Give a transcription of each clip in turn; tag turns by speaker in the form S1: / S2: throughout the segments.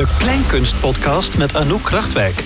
S1: De Kleinkunstpodcast met Anouk Krachtwijk.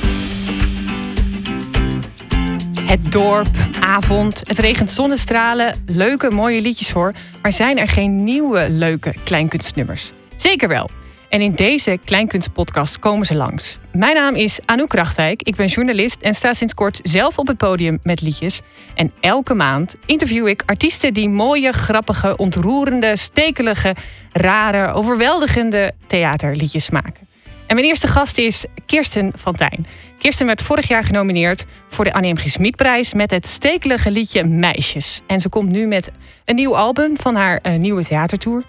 S2: Het dorp, avond, het regent zonnestralen, leuke mooie liedjes hoor. Maar zijn er geen nieuwe leuke kleinkunstnummers? Zeker wel. En in deze Kleinkunstpodcast komen ze langs. Mijn naam is Anouk Krachtwijk, ik ben journalist en sta sinds kort zelf op het podium met liedjes. En elke maand interview ik artiesten die mooie, grappige, ontroerende, stekelige, rare, overweldigende theaterliedjes maken. En mijn eerste gast is Kirsten van Tijn. Kirsten werd vorig jaar genomineerd voor de Annie M. G. Smitprijs met het stekelige liedje Meisjes. En ze komt nu met een nieuw album van haar uh, nieuwe theatertour.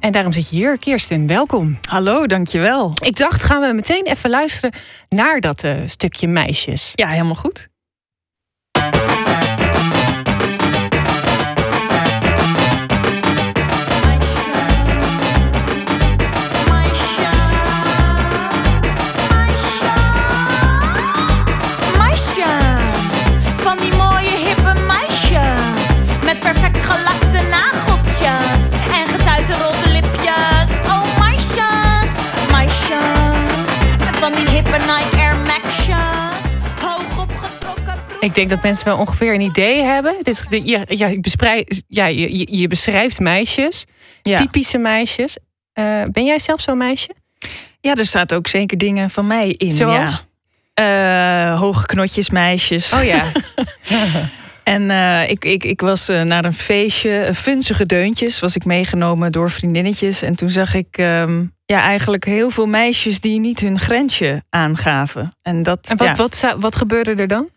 S2: En daarom zit je hier, Kirsten. Welkom.
S3: Hallo, dankjewel.
S2: Ik dacht, gaan we meteen even luisteren naar dat uh, stukje Meisjes.
S3: Ja, helemaal goed.
S4: Nike Air Max'jes, hoog opgetrokken broek.
S2: Ik denk dat mensen wel ongeveer een idee hebben. Dit, ja, ja, je, je- je beschrijft meisjes,
S3: Ja.
S2: typische meisjes. Eh, ben jij zelf zo'n meisje?
S3: ja, er staat ook zeker dingen van mij in.
S2: Zoals?
S3: Ja. Eh, hoge knotjes, meisjes.
S2: Oh ja.
S3: En eh, ik, ik, ik was naar een feestje, funzige deuntjes, was ik meegenomen door vriendinnetjes. En toen zag ik ehm, ja, eigenlijk heel veel meisjes die niet hun grensje aangaven. En, dat,
S2: En wat,
S3: ja,
S2: wat, zou- wat gebeurde er dan?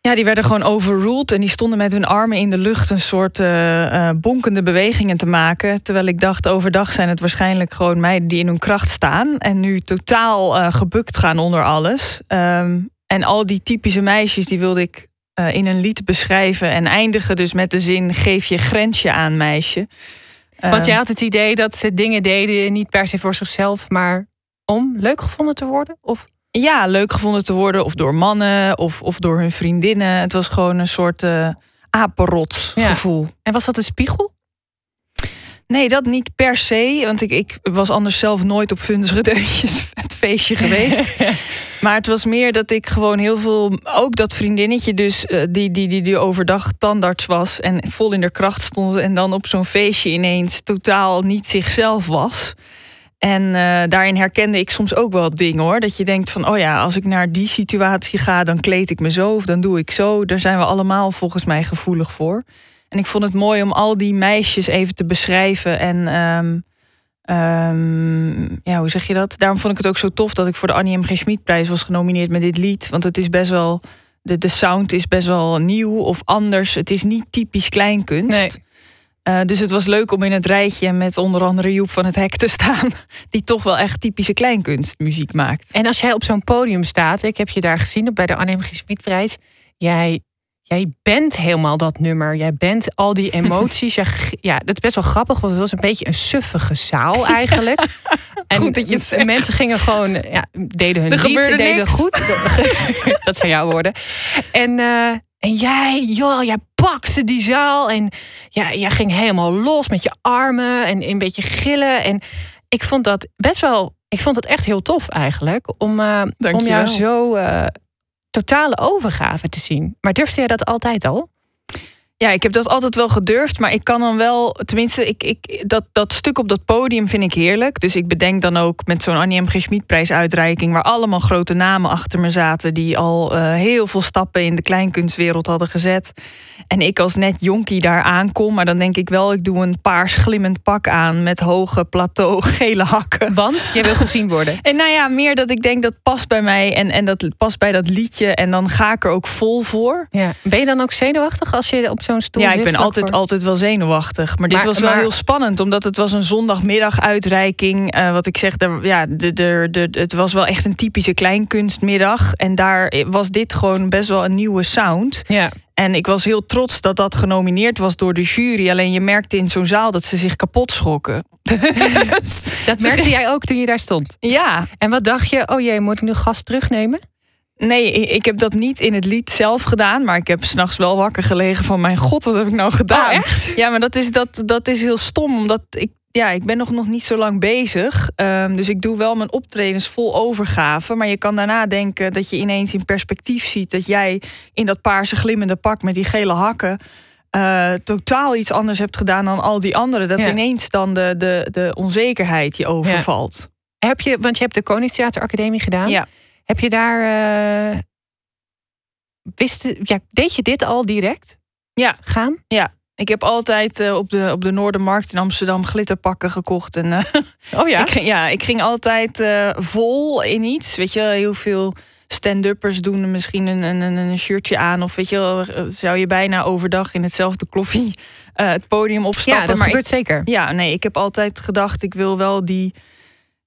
S3: ja, die werden gewoon overruled en die stonden met hun armen in de lucht een soort eh, eh, bonkende bewegingen te maken. Terwijl ik dacht, overdag zijn het waarschijnlijk gewoon meiden die in hun kracht staan. En nu totaal eh, gebukt gaan onder alles. Ehm, en al die typische meisjes, die wilde ik in een lied beschrijven. En eindigen dus met de zin, geef je grensje aan meisje.
S2: Want
S3: Ehm,
S2: jij had het idee dat ze dingen deden, niet per se voor zichzelf, maar om leuk gevonden te worden? Of
S3: ja, leuk gevonden te worden. Of door mannen, of, of door hun vriendinnen. Het was gewoon een soort apenrots
S2: Ja.
S3: gevoel.
S2: En was dat een spiegel?
S3: Nee, dat niet per se. Want ik, ik was anders zelf nooit op Funzige Deuntjes het feestje geweest. maar het was meer dat ik gewoon heel veel... Ook dat vriendinnetje dus, eh, die, die, die, die overdag tandarts was... en vol in de kracht stond... en dan op zo'n feestje ineens totaal niet zichzelf was... En eh, daarin herkende ik soms ook wel dingen hoor. Dat je denkt van, oh ja, als ik naar die situatie ga, dan kleed ik me zo of dan doe ik zo. Daar zijn we allemaal volgens mij gevoelig voor. En ik vond het mooi om al die meisjes even te beschrijven. En ehm, ehm, ja, hoe zeg je dat? Daarom vond ik het ook zo tof dat ik voor de Annie M. G. Schmidprijs was genomineerd met dit lied. Want het is best wel, de, de sound is best wel nieuw of anders. Het is niet typisch kleinkunst.
S2: Nee.
S3: Eh, dus het was leuk om in het rijtje met onder andere Joep van het Hek te staan. Die toch wel echt typische kleinkunstmuziek maakt.
S2: En als jij op zo'n podium staat, ik heb je daar gezien bij de Anne M. G. Smitprijs, jij, jij bent helemaal dat nummer. Jij bent al die emoties. Ja, dat is best wel grappig, want het was een beetje een suffige zaal eigenlijk. En
S3: Goed dat je het zegt.
S2: mensen gingen gewoon, ja, deden hun
S3: Er
S2: lied, deden
S3: niks.
S2: goed. dat zijn jouw woorden. En, eh, en jij, joh, jij pakte die zaal en ja, jij ging helemaal los met je armen en een beetje gillen. En ik vond dat best wel, ik vond het echt heel tof eigenlijk om, eh, om jou zo eh, totale overgave te zien. Maar durfde jij dat altijd al?
S3: Ja, ik heb dat altijd wel gedurfd, maar ik kan dan wel, tenminste, ik, ik, dat, dat stuk op dat podium vind ik heerlijk. Dus ik bedenk dan ook met zo'n Annie M. G. Schmid uitreiking, waar allemaal grote namen achter me zaten, die al eh, heel veel stappen in de kleinkunstwereld hadden gezet. En ik als net jonkie daar aankom, maar dan denk ik wel, ik doe een paars glimmend pak aan met hoge plateau gele hakken.
S2: Want jij wil gezien worden.
S3: En nou ja, meer dat ik denk dat past bij mij en, en dat past bij dat liedje. En dan ga ik er ook vol voor.
S2: Ja. Ben je dan ook zenuwachtig als je op zo'n stoel
S3: Ja, ik ben altijd,
S2: voor-
S3: altijd wel zenuwachtig. Maar dit
S2: Maar-
S3: was wel heel spannend, omdat het was een zondagmiddag uitreiking. eh, wat ik zeg, er, ja, de, de, de, het was wel echt een typische kleinkunstmiddag. En daar was dit gewoon best wel een nieuwe sound.
S2: Ja.
S3: En ik was heel trots dat dat genomineerd was door de jury. Alleen je merkte in zo'n zaal dat ze zich kapot schrokken. Dus,
S2: Dat merkte jij ook toen je daar stond.
S3: ja,
S2: En wat dacht je? Oh jee, moet ik nu gas terugnemen?
S3: Nee, ik heb dat niet in het lied zelf gedaan. Maar ik heb s'nachts wel wakker gelegen van... mijn god, wat heb ik nou gedaan?
S2: Oh, echt?
S3: Ja, maar dat is, dat, dat is heel stom. Omdat ik, ja, ik ben nog, nog niet zo lang bezig. Ehm, dus ik doe wel mijn optredens vol overgave. Maar je kan daarna denken dat je ineens in perspectief ziet dat jij in dat paarse glimmende pak met die gele hakken. eh, totaal iets anders hebt gedaan dan al die anderen. Dat
S2: Ja.
S3: ineens dan de, de, de onzekerheid je overvalt.
S2: Heb je, want je hebt de Koningstheateracademie gedaan.
S3: Ja.
S2: Heb je daar. eh, wist, ja, deed je dit al direct?
S3: Ja.
S2: Gaan?
S3: Ik heb altijd eh, op, de, op de Noordermarkt in Amsterdam glitterpakken gekocht. En, eh,
S2: Oh ja.
S3: Ik ging, ja, ik ging altijd vol in iets. Weet je, heel veel stand-uppers doen misschien een, een, een- een shirtje aan. Of weet je, zou je bijna overdag in hetzelfde kloffie het podium opstappen.
S2: ja, dat
S3: maar
S2: gebeurt
S3: ik,
S2: zeker.
S3: ja, nee, ik heb altijd gedacht, ik wil wel die,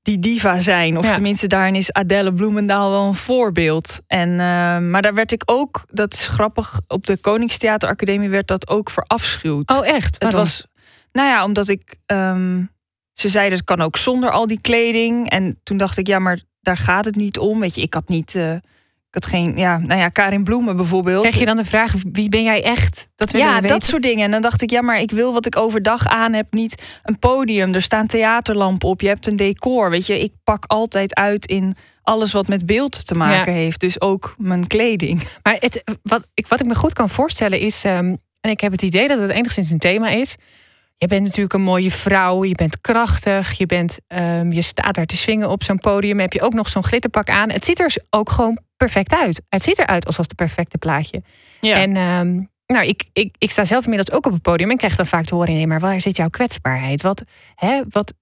S3: die diva zijn. Of
S2: Ja.
S3: tenminste, daarin is Adele Bloemendaal wel een voorbeeld. En, eh, maar daar werd ik ook, dat is grappig, op de Koningstheateracademie werd dat ook verafschuwd.
S2: Oh, echt?
S3: Het was, nou ja, omdat ik. ehm, ze zeiden het kan ook zonder al die kleding. En toen dacht ik, ja, maar daar gaat het niet om. Weet je, ik had niet. eh, ik had geen. Ja, nou ja, Karin Bloemen bijvoorbeeld.
S2: Krijg je dan de vraag: wie ben jij echt? Dat willen
S3: ja,
S2: we
S3: dat
S2: weten.
S3: soort dingen. En dan dacht ik, ja, maar ik wil wat ik overdag aan heb. Niet een podium. Er staan theaterlampen op. Je hebt een decor. Weet je, ik pak altijd uit in alles wat met beeld te maken heeft. Dus ook mijn kleding.
S2: Maar het, wat, ik, wat ik me goed kan voorstellen is, ehm, en ik heb het idee dat het enigszins een thema is. Je bent natuurlijk een mooie vrouw, je bent krachtig, je, bent, ehm, je staat daar te swingen op zo'n podium. Heb je ook nog zo'n glitterpak aan. Het ziet er ook gewoon perfect uit. Het ziet eruit alsof het perfecte plaatje.
S3: Ja.
S2: En ehm, nou, ik, ik, ik sta zelf inmiddels ook op het podium en krijg dan vaak te horen: nee, maar waar zit jouw kwetsbaarheid? Wat, hè, wat,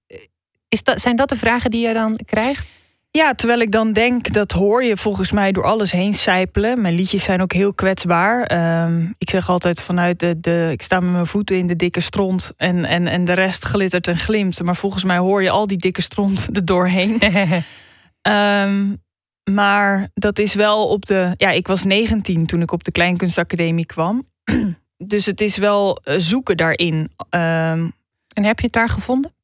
S2: is dat, zijn dat de vragen die je dan krijgt?
S3: Ja, terwijl ik dan denk, dat hoor je volgens mij door alles heen sijpelen. Mijn liedjes zijn ook heel kwetsbaar. Ehm, ik zeg altijd vanuit de, de. Ik sta met mijn voeten in de dikke stront. En, en, en de rest glittert en glimt. Maar volgens mij hoor je al die dikke stront er doorheen. Ehm, maar dat is wel op de. Ja, ik was 19 toen ik op de Kleinkunstacademie kwam. dus het is wel eh, zoeken daarin. Ehm,
S2: en heb je het daar gevonden?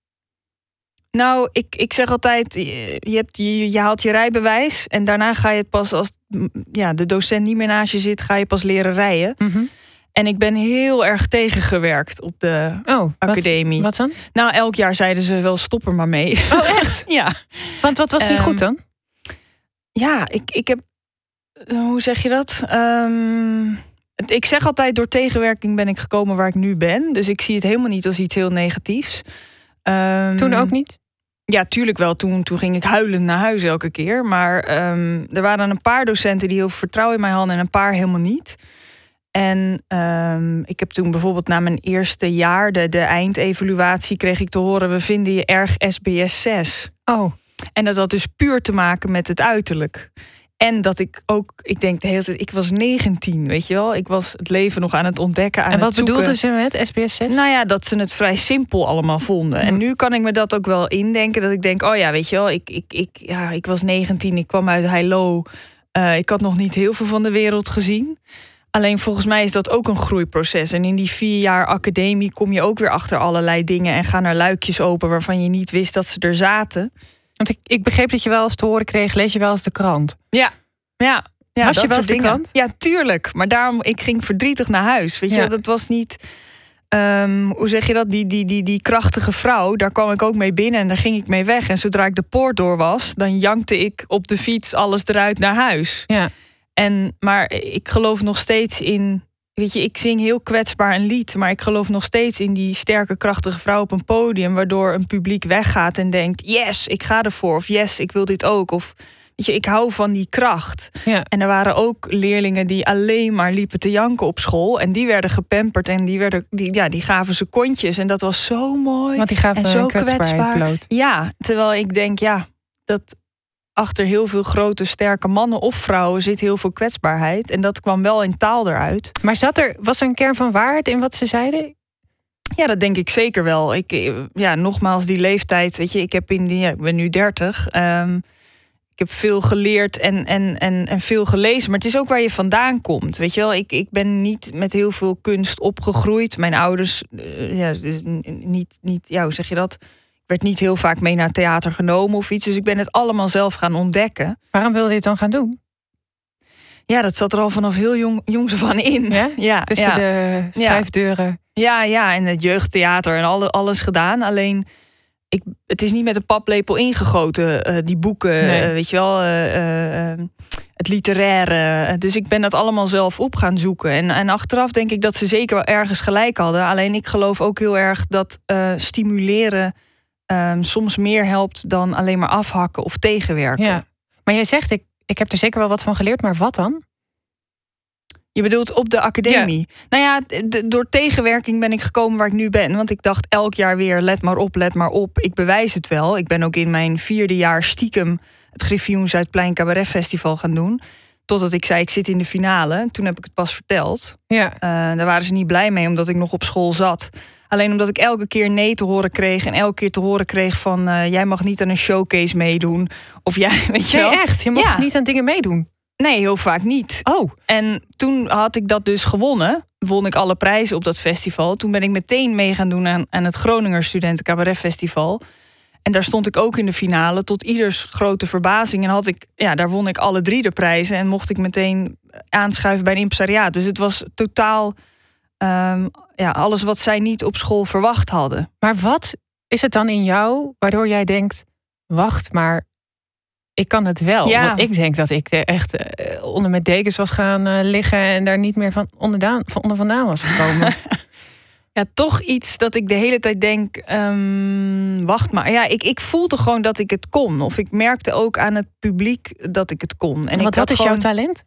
S3: nou, ik, ik zeg altijd, je, hebt, je, je haalt je rijbewijs en daarna ga je het pas als ja, de docent niet meer naast je zit, ga je pas leren rijden. En ik ben heel erg tegengewerkt op de
S2: Oh, wat-
S3: academie.
S2: Wat, dan?
S3: Nou, elk jaar zeiden ze wel stop er maar mee.
S2: Oh, echt?
S3: ja.
S2: Want wat was niet
S3: Ehm,
S2: goed dan?
S3: Ja, ik, ik heb. eh, Hoe zeg je dat? Ehm, ik zeg altijd: door tegenwerking ben ik gekomen waar ik nu ben. Dus ik zie het helemaal niet als iets heel negatiefs. Ehm,
S2: Toen ook niet?
S3: Ja, tuurlijk wel. Toen, toen ging ik huilend naar huis elke keer. Maar ehm, er waren een paar docenten die heel veel vertrouwen in mij hadden en een paar helemaal niet. En ik heb toen bijvoorbeeld na mijn eerste jaar, de, de eindevaluatie, kreeg ik te horen: we vinden je erg SBS 6.
S2: Oh.
S3: En dat had dus puur te maken met het uiterlijk. En dat ik ook, ik denk de hele tijd, ik was 19, weet je wel. Ik was het leven nog aan het ontdekken, aan
S2: En wat bedoelden ze met SBS 6?
S3: Nou ja, dat ze het vrij simpel allemaal vonden. En
S2: Hm.
S3: nu kan ik me dat ook wel indenken. Dat ik denk, oh ja, weet je wel, ik, ik, ik, ja, ik was 19, ik kwam uit Heilo. Eh, ik had nog niet heel veel van de wereld gezien. Alleen volgens mij is dat ook een groeiproces. En in die vier jaar academie kom je ook weer achter allerlei dingen... en gaan er luikjes open waarvan je niet wist dat ze er zaten.
S2: Want ik, ik begreep dat je wel eens te horen kreeg, lees je wel eens de krant.
S3: Ja, ja. Ja,
S2: Las je wel eens de krant?
S3: Ja, tuurlijk. Maar daarom, ik ging verdrietig naar huis. Weet je,
S2: Ja.
S3: dat was niet. ehm, hoe zeg je dat? Die, die, die, die krachtige vrouw, daar kwam ik ook mee binnen en daar ging ik mee weg. En zodra ik de poort door was, dan jankte ik op de fiets alles eruit naar huis.
S2: Ja.
S3: En, maar ik geloof nog steeds in. Weet je, ik zing heel kwetsbaar een lied, maar ik geloof nog steeds in die sterke, krachtige vrouw op een podium, waardoor een publiek weggaat en denkt: yes, ik ga ervoor. Of yes, ik wil dit ook. Of weet je, ik hou van die kracht.
S2: Ja.
S3: En er waren ook leerlingen die alleen maar liepen te janken op school. En die werden gepamperd en die, werden, die, ja, die gaven ze kontjes. En dat was zo mooi.
S2: Want die gaven
S3: En zo kwetsbaar.
S2: bloot.
S3: Ja, terwijl ik denk, ja, dat achter heel veel grote, sterke mannen of vrouwen zit heel veel kwetsbaarheid. En dat kwam wel in taal eruit.
S2: Maar zat er, was er een kern van waarheid in wat ze zeiden?
S3: Ja, dat denk ik zeker wel. Ik, eh, ja, nogmaals, die leeftijd, weet je, ik heb in die, ja, ik ben nu 30. ehm, ik heb veel geleerd en, en, en, en veel gelezen. Maar het is ook waar je vandaan komt. Weet je wel, ik, ik ben niet met heel veel kunst opgegroeid. Mijn ouders, eh, ja, dus niet, niet, ja, hoe zeg je dat? Werd niet heel vaak mee naar theater genomen of iets. Dus ik ben het allemaal zelf gaan ontdekken.
S2: Waarom wilde je het dan gaan doen?
S3: Ja, dat zat er al vanaf heel jong, jongs aan in.
S2: Ja?
S3: ja,
S2: Tussen
S3: ja.
S2: de schrijfdeuren.
S3: Ja, ja, en het jeugdtheater en alle, alles gedaan. Alleen ik, het is niet met een paplepel ingegoten, eh, die boeken,
S2: Nee.
S3: eh, weet je wel, eh, het literaire. Dus ik ben dat allemaal zelf op gaan zoeken. En, en achteraf denk ik dat ze zeker wel ergens gelijk hadden. Alleen ik geloof ook heel erg dat stimuleren ehm, soms meer helpt dan alleen maar afhakken of tegenwerken.
S2: Ja. Maar jij zegt, ik, ik heb er zeker wel wat van geleerd, maar wat dan?
S3: Je bedoelt op de academie. Nou ja, door tegenwerking ben ik gekomen waar ik nu ben. Want ik dacht elk jaar weer, let maar op, let maar op. Ik bewijs het wel. Ik ben ook in mijn vierde jaar stiekem het Griffioen Zuidplein Cabaret Festival gaan doen. Totdat ik zei, ik zit in de finale. Toen heb ik het pas verteld.
S2: Ja.
S3: Eh, daar waren ze niet blij mee, omdat ik nog op school zat. Alleen omdat ik elke keer nee te horen kreeg. En elke keer te horen kreeg van... eh, jij mag niet aan een showcase meedoen. Of jij, weet je
S2: Nee,
S3: wel.
S2: echt. Je mocht
S3: Ja.
S2: niet aan dingen meedoen.
S3: Nee, heel vaak niet.
S2: Oh,
S3: En toen had ik dat dus gewonnen. Won ik alle prijzen op dat festival. Toen ben ik meteen mee gaan doen aan, aan het Groninger Studenten Cabaret Festival. En daar stond ik ook in de finale, tot ieders grote verbazing. En had ik, ja, daar won ik alle drie de prijzen. En mocht ik meteen aanschuiven bij een impresariaat. Dus het was totaal ehm, ja, alles wat zij niet op school verwacht hadden.
S2: maar wat is het dan in jou waardoor jij denkt: wacht, maar ik kan het wel?
S3: Ja.
S2: Want ik denk dat ik er echt eh, onder mijn dekens was gaan eh, liggen en daar niet meer van, onderdaan, van onder vandaan was gekomen.
S3: Ja, toch iets dat ik de hele tijd denk, ehm, wacht maar. Ja, ik, ik voelde gewoon dat ik het kon. Of ik merkte ook aan het publiek dat ik het kon. En ik
S2: wat,
S3: had
S2: wat is
S3: gewoon,
S2: jouw talent?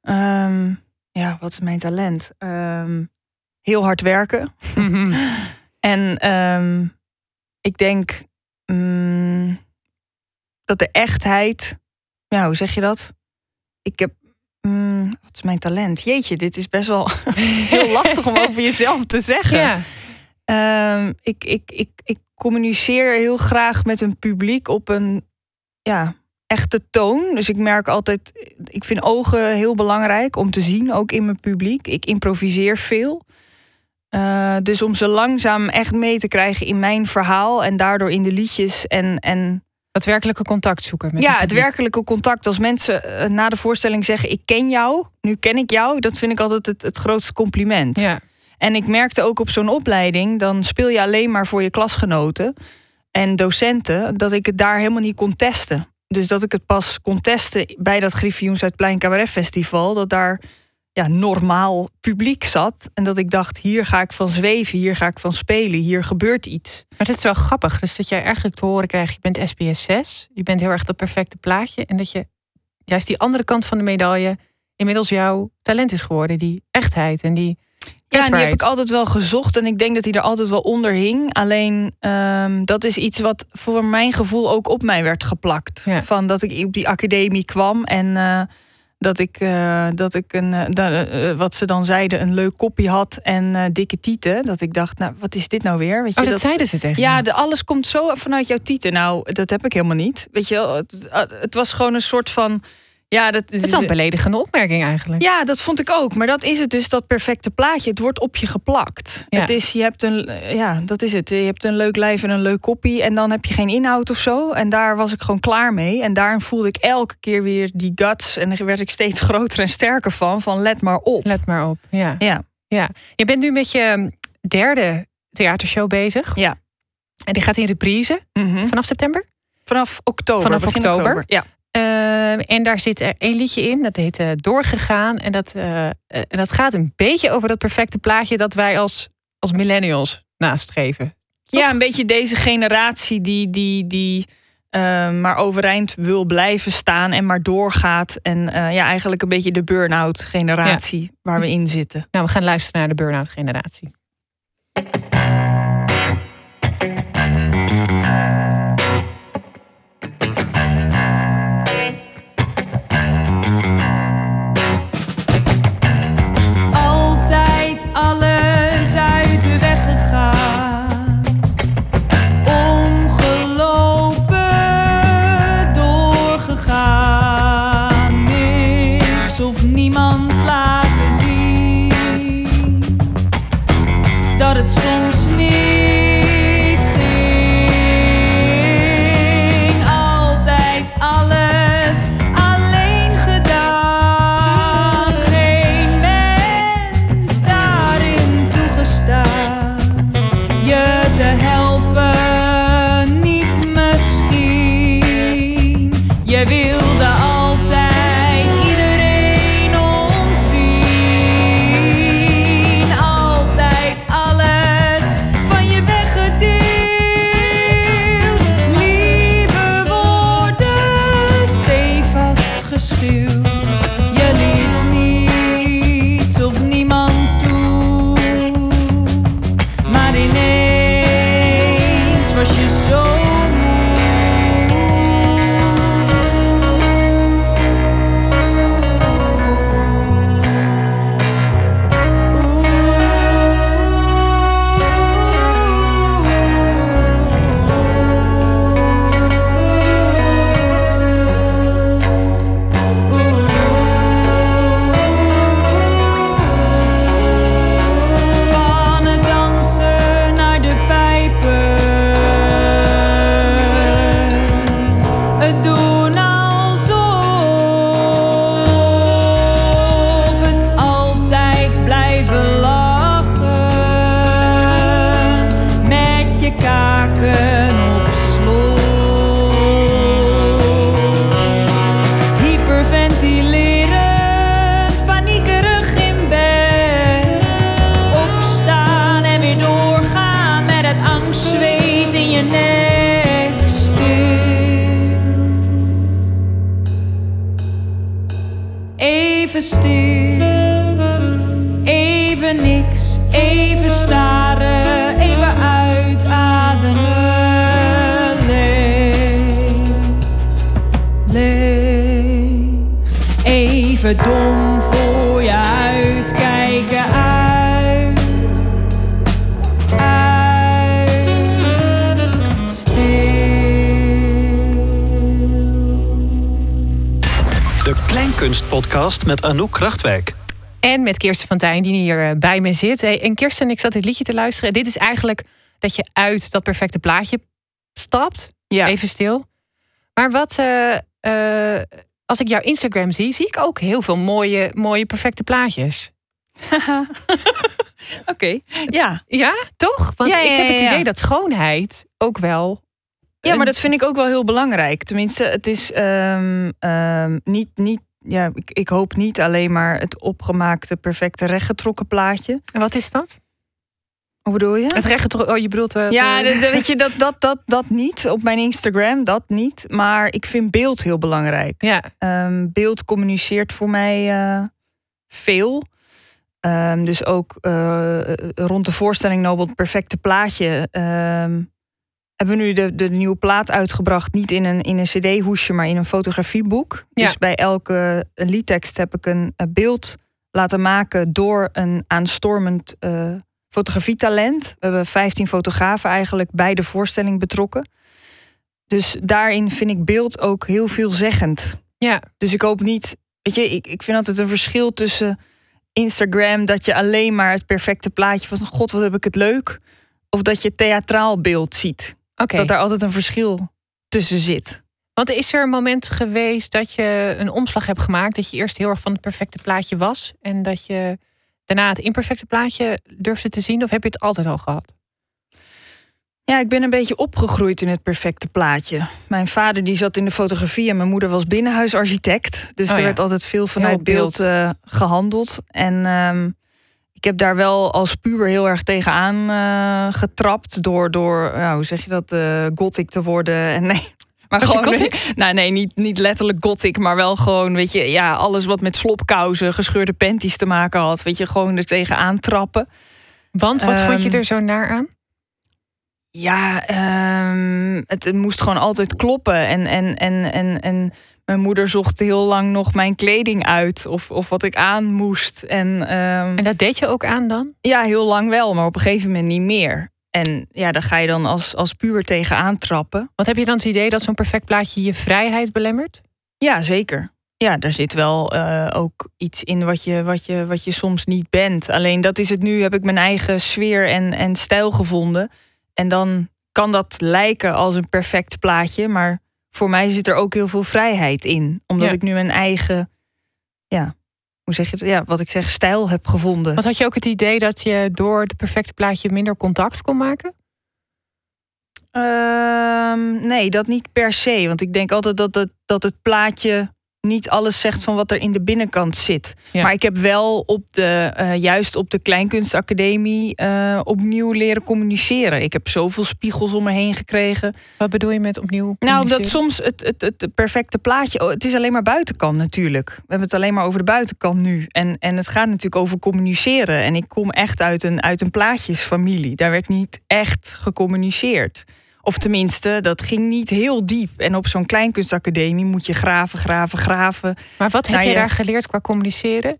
S3: ehm, ja, wat is mijn talent? Ehm, heel hard werken. En ehm, ik denk mm, dat de echtheid, ja, hoe zeg je dat? Ik heb, mm, wat is mijn talent? Jeetje, dit is best wel heel lastig om over jezelf te zeggen.
S2: ja.
S3: Ehm, ik, ik, ik, ik communiceer heel graag met een publiek op een ja, echte toon. Dus ik merk altijd, ik vind ogen heel belangrijk om te zien, ook in mijn publiek. Ik improviseer veel. Eh, dus om ze langzaam echt mee te krijgen in mijn verhaal en daardoor in de liedjes en, en
S2: Het werkelijke contact zoeken. Met
S3: ja,
S2: het
S3: werkelijke contact. Als mensen eh, na de voorstelling zeggen: Ik ken jou, nu ken ik jou, dat vind ik altijd het, het grootste compliment.
S2: Ja.
S3: En ik merkte ook op zo'n opleiding, dan speel je alleen maar voor je klasgenoten en docenten, dat ik het daar helemaal niet kon testen. Dus dat ik het pas kon testen bij dat Griffioen Zuidplein Cabaret Festival, dat daar ja, normaal publiek zat. En dat ik dacht, hier ga ik van zweven, hier ga ik van spelen, hier gebeurt iets.
S2: Maar het is wel grappig. Dus dat jij eigenlijk te horen krijgt, je bent SBS 6. Je bent heel erg dat perfecte plaatje. En dat je juist die andere kant van de medaille inmiddels jouw talent is geworden. Die echtheid en die
S3: Ja, en die heb ik altijd wel gezocht en ik denk dat hij er altijd wel onder hing. Alleen ehm, dat is iets wat voor mijn gevoel ook op mij werd geplakt.
S2: Ja.
S3: Van dat ik op die academie kwam en eh, dat ik, eh, dat ik een, eh, eh, wat ze dan zeiden, een leuk kopje had en dikke tieten. Dat ik dacht, nou, wat is dit nou weer? Weet je,
S2: Oh, dat, zeiden ze tegen
S3: ja, de, alles komt zo vanuit jouw tieten. Nou, dat heb ik helemaal niet. Weet je, wel, het, het was gewoon een soort van. Ja, dat
S2: Het is een beledigende opmerking eigenlijk.
S3: ja, dat vond ik ook. Maar dat is het dus, dat perfecte plaatje. Het wordt op je geplakt.
S2: Ja.
S3: Het is, je hebt een, ja, dat is het. Je hebt een leuk lijf en een leuk koppie. En dan heb je geen inhoud of zo. En daar was ik gewoon klaar mee. En daarin voelde ik elke keer weer die guts. En daar werd ik steeds groter en sterker van. Van let maar op.
S2: Let maar op. Ja.
S3: Ja,
S2: ja. Je bent nu met je derde theatershow bezig.
S3: Ja.
S2: En die gaat in reprise
S3: Mhm.
S2: vanaf september.
S3: vanaf oktober.
S2: Vanaf
S3: begin
S2: oktober.
S3: Ja.
S2: Ehm, en daar zit er één liedje in, dat heet eh, Doorgegaan. En dat, eh, eh, dat gaat een beetje over dat perfecte plaatje dat wij als, als millennials nastreven.
S3: ja, een beetje deze generatie die, die, die maar overeind wil blijven staan en maar doorgaat. En ja, eigenlijk een beetje de burn-out generatie waar we in zitten.
S2: Nou, we gaan luisteren naar de burn-out generatie.
S5: Niks, even staren, even uitademen. Leeg, leeg. Even dom voor je uitkijken uit, uit, stil.
S1: De Kleinkunstpodcast met Anouk Krachtwijk.
S2: En met Kirsten van Tijn, die hier eh, bij me zit. Hey, En Kirsten, ik zat dit liedje te luisteren. Dit is eigenlijk dat je uit dat perfecte plaatje stapt.
S3: Ja.
S2: Even stil. Maar wat, eh, eh, als ik jouw Instagram zie, zie ik ook heel veel mooie, mooie perfecte plaatjes.
S3: Oké, ja.
S2: Ja, toch? Want
S3: Ja, ja,
S2: ik heb het idee dat schoonheid ook wel.
S3: Ja, maar dat vind ik ook wel heel belangrijk. Tenminste, het is ehm, ehm, niet, niet, ja, ik, ik hoop niet alleen maar het opgemaakte, perfecte, rechtgetrokken plaatje.
S2: En wat is dat?
S3: Hoe bedoel je?
S2: Het recht. Oh, je bedoelt. eh,
S3: Ja, weet je, dat, dat, dat, dat niet. Op mijn Instagram, dat niet. Maar ik vind beeld heel belangrijk.
S2: ja.
S3: Ehm, beeld communiceert voor mij eh, veel. Ehm, dus ook eh, rond de voorstelling Nobel het perfecte plaatje. ehm, hebben we nu de, de nieuwe plaat uitgebracht. Niet in een, in een cd-hoesje, maar in een fotografieboek.
S2: Ja.
S3: Dus bij elke liedtekst heb ik een, beeld laten maken... door een aanstormend eh, fotografietalent. We hebben 15 fotografen eigenlijk bij de voorstelling betrokken. Dus daarin vind ik beeld ook heel veelzeggend.
S2: ja.
S3: Dus ik hoop niet. Weet je, ik, ik vind altijd een verschil tussen Instagram dat je alleen maar het perfecte plaatje van God, wat heb ik het leuk. Of dat je theatraal beeld ziet. Dat daar altijd een verschil tussen zit.
S2: Want is er een moment geweest dat je een omslag hebt gemaakt? Dat je eerst heel erg van het perfecte plaatje was. En dat je daarna het imperfecte plaatje durfde te zien? Of heb je het altijd al gehad?
S3: Ja, ik ben een beetje opgegroeid in het perfecte plaatje. Mijn vader die zat in de fotografie en mijn moeder was binnenhuisarchitect. Dus
S2: Oh
S3: er
S2: ja.
S3: werd altijd veel vanuit beeld. eh, gehandeld. En ehm, ik heb daar wel als puber heel erg tegenaan eh, getrapt. Door, door ja, hoe zeg je dat, eh gothic te worden. En nee, maar
S2: Was
S3: gewoon.
S2: gothic?
S3: Nou, nee, niet, niet letterlijk gothic, maar wel gewoon, weet je, ja, alles wat met slopkousen, gescheurde panties te maken had. Weet je, gewoon er tegenaan trappen.
S2: Want wat vond je
S3: Ehm,
S2: er zo naar aan?
S3: Ja, ehm, het, het moest gewoon altijd kloppen. En, en, en, en, en mijn moeder zocht heel lang nog mijn kleding uit. Of, of wat ik aan moest. En, ehm,
S2: En dat deed je ook aan dan?
S3: ja, heel lang wel, maar op een gegeven moment niet meer. En ja, daar ga je dan als, als puur tegenaan trappen.
S2: Wat heb je dan het idee dat zo'n perfect plaatje je vrijheid belemmert?
S3: Ja, zeker. Ja, daar zit wel eh, ook iets in wat je, wat, je, wat je soms niet bent. Alleen dat is het nu, heb ik mijn eigen sfeer en, en stijl gevonden. En dan kan dat lijken als een perfect plaatje. Maar voor mij zit er ook heel veel vrijheid in. Omdat
S2: Ja.
S3: ik nu mijn eigen, ja, hoe zeg je het? Ja, wat ik zeg, stijl heb gevonden.
S2: Want had je ook het idee dat je door het perfecte plaatje minder contact kon maken?
S3: Ehm, nee, dat niet per se. Want ik denk altijd dat het, dat het plaatje niet alles zegt van wat er in de binnenkant zit.
S2: Ja.
S3: Maar ik heb wel op de, eh, juist op de Kleinkunstacademie eh, opnieuw leren communiceren. Ik heb zoveel spiegels om me heen gekregen.
S2: Wat bedoel je met opnieuw
S3: Nou, omdat soms het, het, het, het perfecte plaatje. oh, het is alleen maar buitenkant natuurlijk. We hebben het alleen maar over de buitenkant nu. En, en het gaat natuurlijk over communiceren. En ik kom echt uit een, uit een plaatjesfamilie. Daar werd niet echt gecommuniceerd. Of tenminste, dat ging niet heel diep. En op zo'n kleinkunstacademie moet je graven, graven, graven.
S2: Maar wat heb
S3: Nou,
S2: je daar geleerd qua communiceren?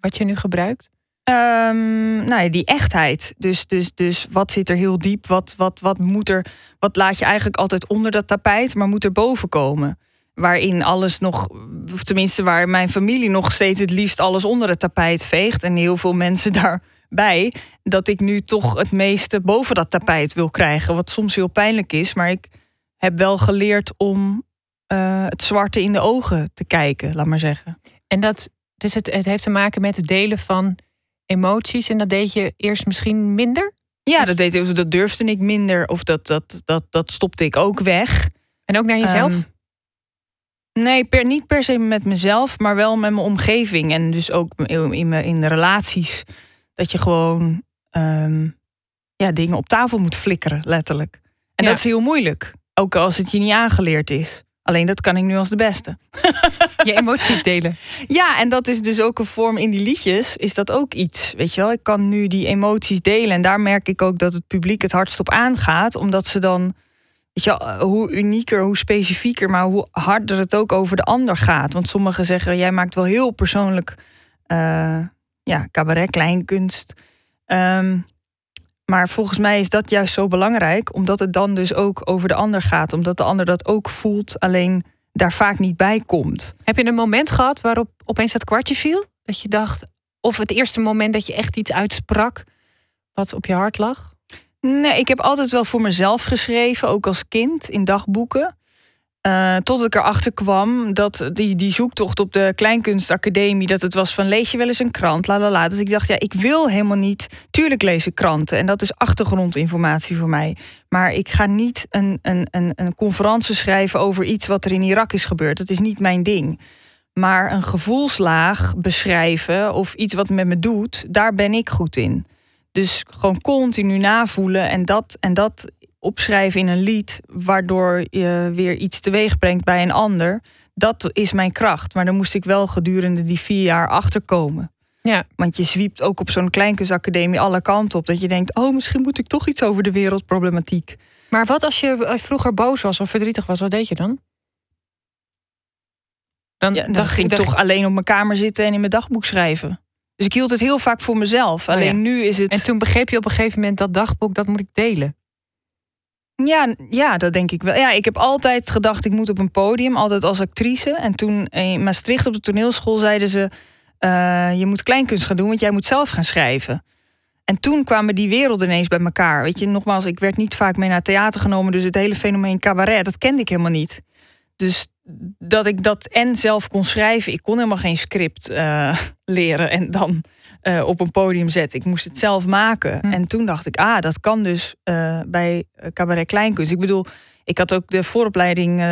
S2: Wat je nu gebruikt?
S3: Ehm, nou ja, die echtheid. Dus, dus, dus wat zit er heel diep? Wat, wat, wat moet er? Wat laat je eigenlijk altijd onder dat tapijt, maar moet er boven komen? Waarin alles nog, of tenminste waar mijn familie nog steeds het liefst alles onder het tapijt veegt. En heel veel mensen daarbij. Dat ik nu toch het meeste boven dat tapijt wil krijgen. Wat soms heel pijnlijk is. Maar ik heb wel geleerd om eh, het zwarte in de ogen te kijken, laat maar zeggen.
S2: En dat, dus het, het heeft te maken met het delen van emoties. En dat deed je eerst misschien minder?
S3: Ja,
S2: Dus-
S3: dat, deed, dat durfde ik minder. Of dat, dat, dat, dat stopte ik ook weg.
S2: En ook naar jezelf?
S3: Ehm, nee, per, niet per se met mezelf, maar wel met mijn omgeving. En dus ook in, in, in de relaties. Dat je gewoon ehm, ja, dingen op tafel moet flikkeren, letterlijk. En
S2: Ja.
S3: dat is heel moeilijk. Ook als het je niet aangeleerd is. Alleen dat kan ik nu als de beste.
S2: je emoties delen.
S3: Ja, en dat is dus ook een vorm in die liedjes. Is dat ook iets? Weet je wel, ik kan nu die emoties delen. En daar merk ik ook dat het publiek het hardst op aangaat. Omdat ze dan, weet je wel, hoe unieker, hoe specifieker, maar hoe harder het ook over de ander gaat. Want sommigen zeggen, jij maakt wel heel persoonlijk, eh, ja, cabaret, kleinkunst. Ehm, maar volgens mij is dat juist zo belangrijk, omdat het dan dus ook over de ander gaat. Omdat de ander dat ook voelt, alleen daar vaak niet bij komt.
S2: Heb je een moment gehad waarop opeens dat kwartje viel? Dat je dacht, of het eerste moment dat je echt iets uitsprak wat op je hart lag?
S3: Nee, ik heb altijd wel voor mezelf geschreven, ook als kind in dagboeken. Eh, tot ik erachter kwam dat die, die zoektocht op de Kleinkunstacademie, dat het was van lees je wel eens een krant, la la la. Dus ik dacht, ja, ik wil helemaal niet. Tuurlijk ik kranten en dat is achtergrondinformatie voor mij. Maar ik ga niet een, een, een, een conferentie schrijven over iets wat er in Irak is gebeurd. Dat is niet mijn ding. Maar een gevoelslaag beschrijven of iets wat met me doet, daar ben ik goed in. Dus gewoon continu navoelen en dat, en dat opschrijven in een lied, waardoor je weer iets teweeg brengt bij een ander. Dat is mijn kracht. Maar dan moest ik wel gedurende die vier jaar achterkomen.
S2: Ja.
S3: Want je zwiept ook op zo'n kleinkunstacademie alle kanten op. Dat je denkt, oh, misschien moet ik toch iets over de wereldproblematiek.
S2: Maar wat als je eh, vroeger boos was of verdrietig was, wat deed je dan? Dan,
S3: Ja, dan ging ik toch alleen op mijn kamer zitten en in mijn dagboek schrijven. Dus ik hield het heel vaak voor mezelf.
S2: Oh ja.
S3: Alleen nu is het.
S2: En toen begreep je op een gegeven moment dat dagboek, dat moet ik delen.
S3: Ja, ja, dat denk ik wel. Ja, ik heb altijd gedacht, ik moet op een podium, altijd als actrice. En toen in Maastricht op de toneelschool zeiden ze... eh, je moet kleinkunst gaan doen, want jij moet zelf gaan schrijven. En toen kwamen die werelden ineens bij elkaar. Weet je, nogmaals, ik werd niet vaak mee naar theater genomen... dus het hele fenomeen cabaret, dat kende ik helemaal niet. Dus dat ik dat en zelf kon schrijven... ik kon helemaal geen script eh, leren en dan eh, op een podium zetten. Ik moest het zelf maken.
S2: Hm.
S3: En toen dacht ik, ah, dat kan dus eh, bij eh, cabaret kleinkunst. Ik bedoel, ik had ook de vooropleiding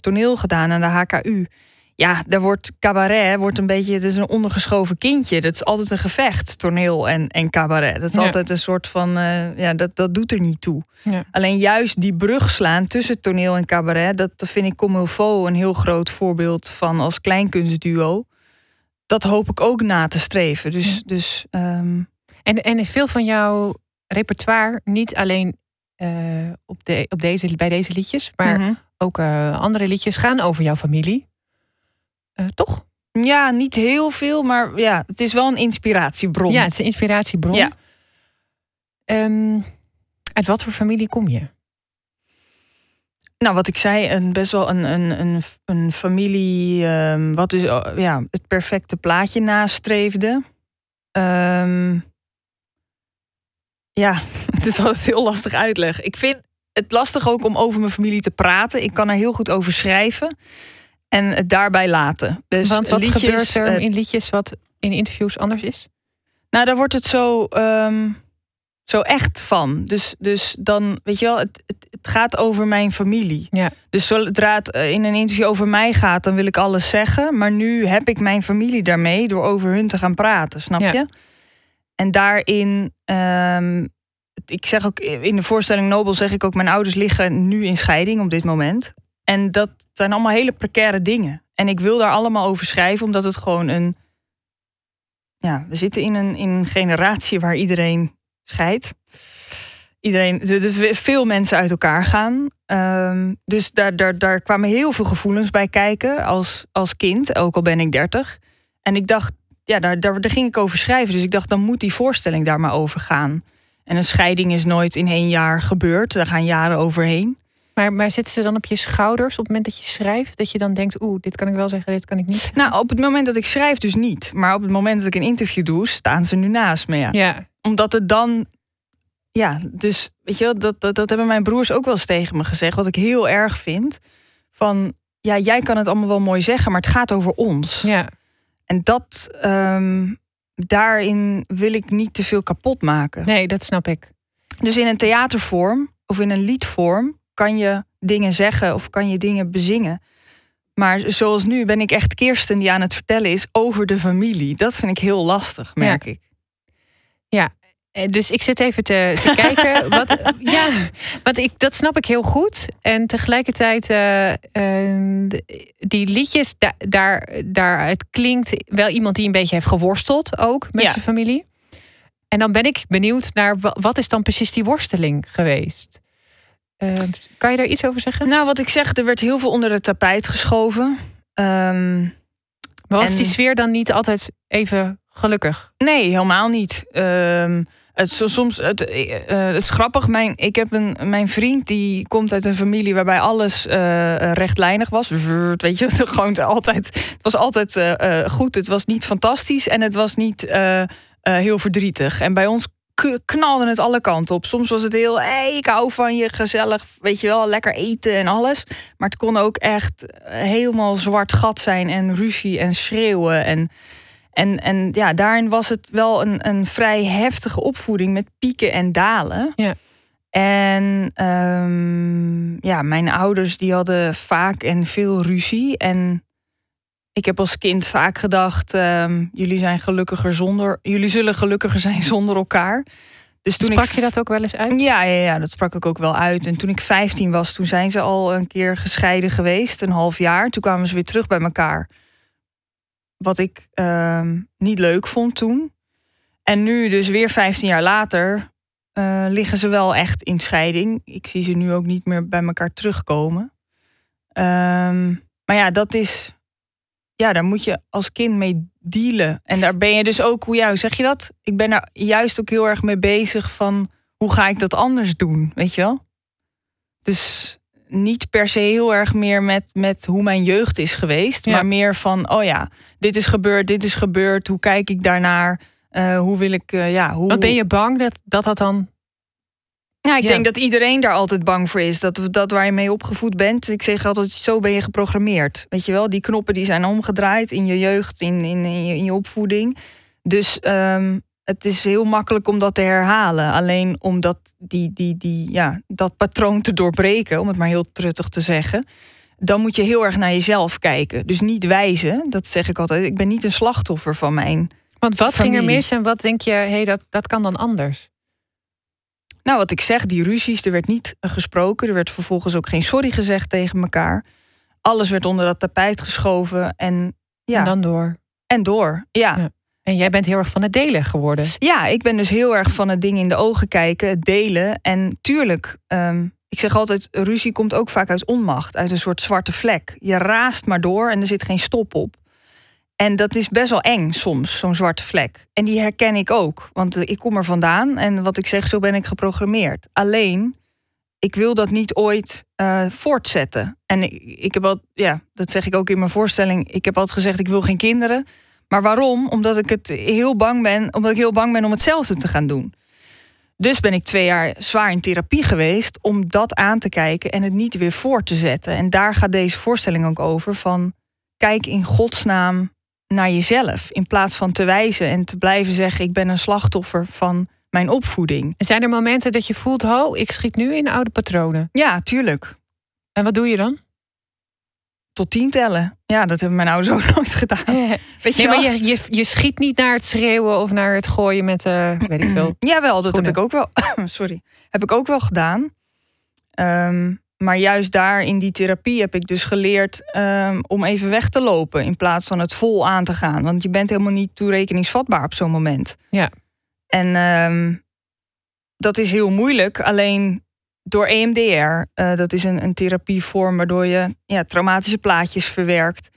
S3: toneel gedaan aan de HKU. Ja, daar wordt cabaret wordt een beetje, het is een ondergeschoven kindje. Dat is altijd een gevecht, toneel en, en cabaret. Dat is
S2: Ja.
S3: altijd een soort van, ja, dat, dat doet er niet toe.
S2: Ja.
S3: Alleen juist die brug slaan tussen toneel en cabaret, dat vind ik Comme il faut een heel groot voorbeeld van als kleinkunstduo. Dat hoop ik ook na te streven. Dus,
S2: Ja.
S3: dus ehm,
S2: En, en veel van jouw repertoire, niet alleen eh, op de, op deze, bij deze liedjes, maar
S3: mhm.
S2: ook eh, andere liedjes gaan over jouw familie. Eh, toch?
S3: ja, niet heel veel, maar ja, het is wel een inspiratiebron.
S2: Ja, het is een inspiratiebron.
S3: Ja.
S2: Ehm, uit wat voor familie kom je?
S3: Nou, wat ik zei, een, best wel een, een, een, een familie ehm, wat dus oh, ja, het perfecte plaatje nastreefde. Ehm, ja, het is altijd heel lastig uitleggen. Ik vind het lastig ook om over mijn familie te praten. Ik kan er heel goed over schrijven en het daarbij laten. Dus
S2: Want wat
S3: liedjes,
S2: gebeurt er in liedjes wat in interviews anders is?
S3: Nou, daar wordt het zo. ehm, Zo echt van. Dus, dus dan, weet je wel, het, het, het gaat over mijn familie.
S2: Ja.
S3: Dus zodra het eh, in een interview over mij gaat, dan wil ik alles zeggen. Maar nu heb ik mijn familie daarmee door over hun te gaan praten, snap
S2: Ja.
S3: je? En daarin, ehm, ik zeg ook in de voorstelling Nobel, zeg ik ook, mijn ouders liggen nu in scheiding op dit moment. En dat zijn allemaal hele precaire dingen. En ik wil daar allemaal over schrijven, omdat het gewoon een. Ja, we zitten in een, in een generatie waar iedereen scheidt. Iedereen, dus veel mensen uit elkaar gaan. Ehm, dus daar, daar, daar kwamen heel veel gevoelens bij kijken als, als kind, ook al ben ik 30. En ik dacht, ja, daar, daar, daar ging ik over schrijven. Dus ik dacht, dan moet die voorstelling daar maar over gaan. En een scheiding is nooit in één jaar gebeurd. Daar gaan jaren overheen.
S2: Maar, maar zitten ze dan op je schouders op het moment dat je schrijft? Dat je dan denkt, oeh, dit kan ik wel zeggen, dit kan ik niet zeggen?
S3: Nou, op het moment dat ik schrijf dus niet. Maar op het moment dat ik een interview doe, staan ze nu naast me. Ja.
S2: Ja,
S3: Omdat het dan... Ja, dus weet je wel, dat, dat, dat hebben mijn broers ook wel eens tegen me gezegd. Wat ik heel erg vind. Van, ja, jij kan het allemaal wel mooi zeggen, maar het gaat over ons.
S2: ja.
S3: En dat, ehm, daarin wil ik niet te veel kapot maken.
S2: Nee, dat snap ik.
S3: Dus in een theatervorm of in een liedvorm kan je dingen zeggen of kan je dingen bezingen. Maar zoals nu ben ik echt Kirsten die aan het vertellen is over de familie. Dat vind ik heel lastig, merk ik.
S2: Eh, Dus ik zit even te, te kijken. Wat, ja, want ik, dat snap ik heel goed. En tegelijkertijd, eh, eh, die liedjes, da, daar, daar, het klinkt wel iemand die een beetje heeft geworsteld ook met
S3: Ja.
S2: zijn familie. En dan ben ik benieuwd naar wa- wat is dan precies die worsteling geweest? Eh, kan je daar iets over zeggen?
S3: Nou, wat ik zeg, er werd heel veel onder het tapijt geschoven. Ehm,
S2: Maar was
S3: en-
S2: die sfeer dan niet altijd even gelukkig?
S3: Nee, helemaal niet. Ehm, het, is soms, het, eh, eh, het is grappig. Mijn, ik heb een, mijn vriend die komt uit een familie waarbij alles eh, rechtlijnig was. Weet je, gewoon altijd. Het was altijd goed. Het was niet fantastisch en het was niet heel verdrietig. En bij ons knalde het alle kanten op. Soms was het heel, hey, ik hou van je, gezellig, weet je wel, lekker eten en alles. Maar het kon ook echt eh, helemaal zwart gat zijn en ruzie en schreeuwen en en, en ja, daarin was het wel een, een vrij heftige opvoeding met pieken en dalen.
S2: Ja.
S3: En ehm, ja, mijn ouders die hadden vaak en veel ruzie. En ik heb als kind vaak gedacht: ehm, jullie zijn gelukkiger zonder, jullie zullen gelukkiger zijn zonder elkaar. Dus toen
S2: Sprak
S3: ik
S2: je dat ook wel eens uit?
S3: ja, ja, ja, dat sprak ik ook wel uit. En toen ik 15 was, toen zijn ze al een keer gescheiden geweest, een half jaar. Toen kwamen ze weer terug bij elkaar. Wat ik ehm, niet leuk vond toen. En nu, dus weer 15 jaar later, eh, liggen ze wel echt in scheiding. Ik zie ze nu ook niet meer bij elkaar terugkomen. Ehm, maar ja, dat is. Ja, daar moet je als kind mee dealen. En daar ben je dus ook, hoe ja, zeg je dat? Ik ben daar juist ook heel erg mee bezig van hoe ga ik dat anders doen, weet je wel? Dus niet per se heel erg meer met, met hoe mijn jeugd is geweest,
S2: Ja.
S3: maar meer van, oh ja, dit is gebeurd, dit is gebeurd, hoe kijk ik daarnaar? Eh, hoe wil ik, eh, ja, hoe.
S2: Wat ben je bang dat dat, dat dan...
S3: Ja, ik
S2: Ja.
S3: denk dat iedereen daar altijd bang voor is. Dat, dat waar je mee opgevoed bent. Ik zeg altijd, zo ben je geprogrammeerd. Weet je wel, die knoppen die zijn omgedraaid in je jeugd, in, in, in, je, in je opvoeding. Dus ehm, het is heel makkelijk om dat te herhalen. Alleen om dat, die, die, die, ja, dat patroon te doorbreken, om het maar heel truttig te zeggen. Dan moet je heel erg naar jezelf kijken. Dus niet wijzen, dat zeg ik altijd. Ik ben niet een slachtoffer van mijn
S2: Want wat ging er mis en wat denk je, hé, hey, dat, dat kan dan anders?
S3: Nou, wat ik zeg, die ruzies, er werd niet gesproken. Er werd vervolgens ook geen sorry gezegd tegen elkaar. Alles werd onder dat tapijt geschoven en ja,
S2: En dan door.
S3: en door. Ja.
S2: Ja. En jij bent heel erg van het delen geworden.
S3: ja, ik ben dus heel erg van het ding in de ogen kijken, het delen. En tuurlijk, ehm, ik zeg altijd, ruzie komt ook vaak uit onmacht, uit een soort zwarte vlek. Je raast maar door en er zit geen stop op. En dat is best wel eng soms, zo'n zwarte vlek. En die herken ik ook, want eh, ik kom er vandaan en wat ik zeg, zo ben ik geprogrammeerd. Alleen, ik wil dat niet ooit eh, voortzetten. En ik, heb al, ja, dat zeg ik ook in mijn voorstelling. Ik heb altijd gezegd, ik wil geen kinderen. Maar waarom? Omdat ik het heel bang ben, omdat ik heel bang ben om hetzelfde te gaan doen. Dus ben ik twee jaar zwaar in therapie geweest om dat aan te kijken en het niet weer voor te zetten. En daar gaat deze voorstelling ook over van kijk in godsnaam naar jezelf in plaats van te wijzen en te blijven zeggen ik ben een slachtoffer van mijn opvoeding.
S2: En zijn er momenten dat je voelt, ho, ik schiet nu in oude patronen?
S3: Ja, tuurlijk.
S2: En wat doe je dan?
S3: Tot tien tellen. Ja, dat hebben mijn ouders ook nooit gedaan. Weet
S2: Nee,
S3: wel?
S2: maar je, je, je schiet niet naar het schreeuwen of naar het gooien met, eh weet ik veel.
S3: Jawel, dat heb ik ook wel. Sorry. Heb ik ook wel gedaan. Ehm, maar juist daar in die therapie heb ik dus geleerd ehm, om even weg te lopen in plaats van het vol aan te gaan. Want je bent helemaal niet toerekeningsvatbaar op zo'n moment.
S2: Ja.
S3: En ehm, dat is heel moeilijk. Alleen door EMDR, eh, dat is een, een therapievorm waardoor je ja, traumatische plaatjes verwerkt.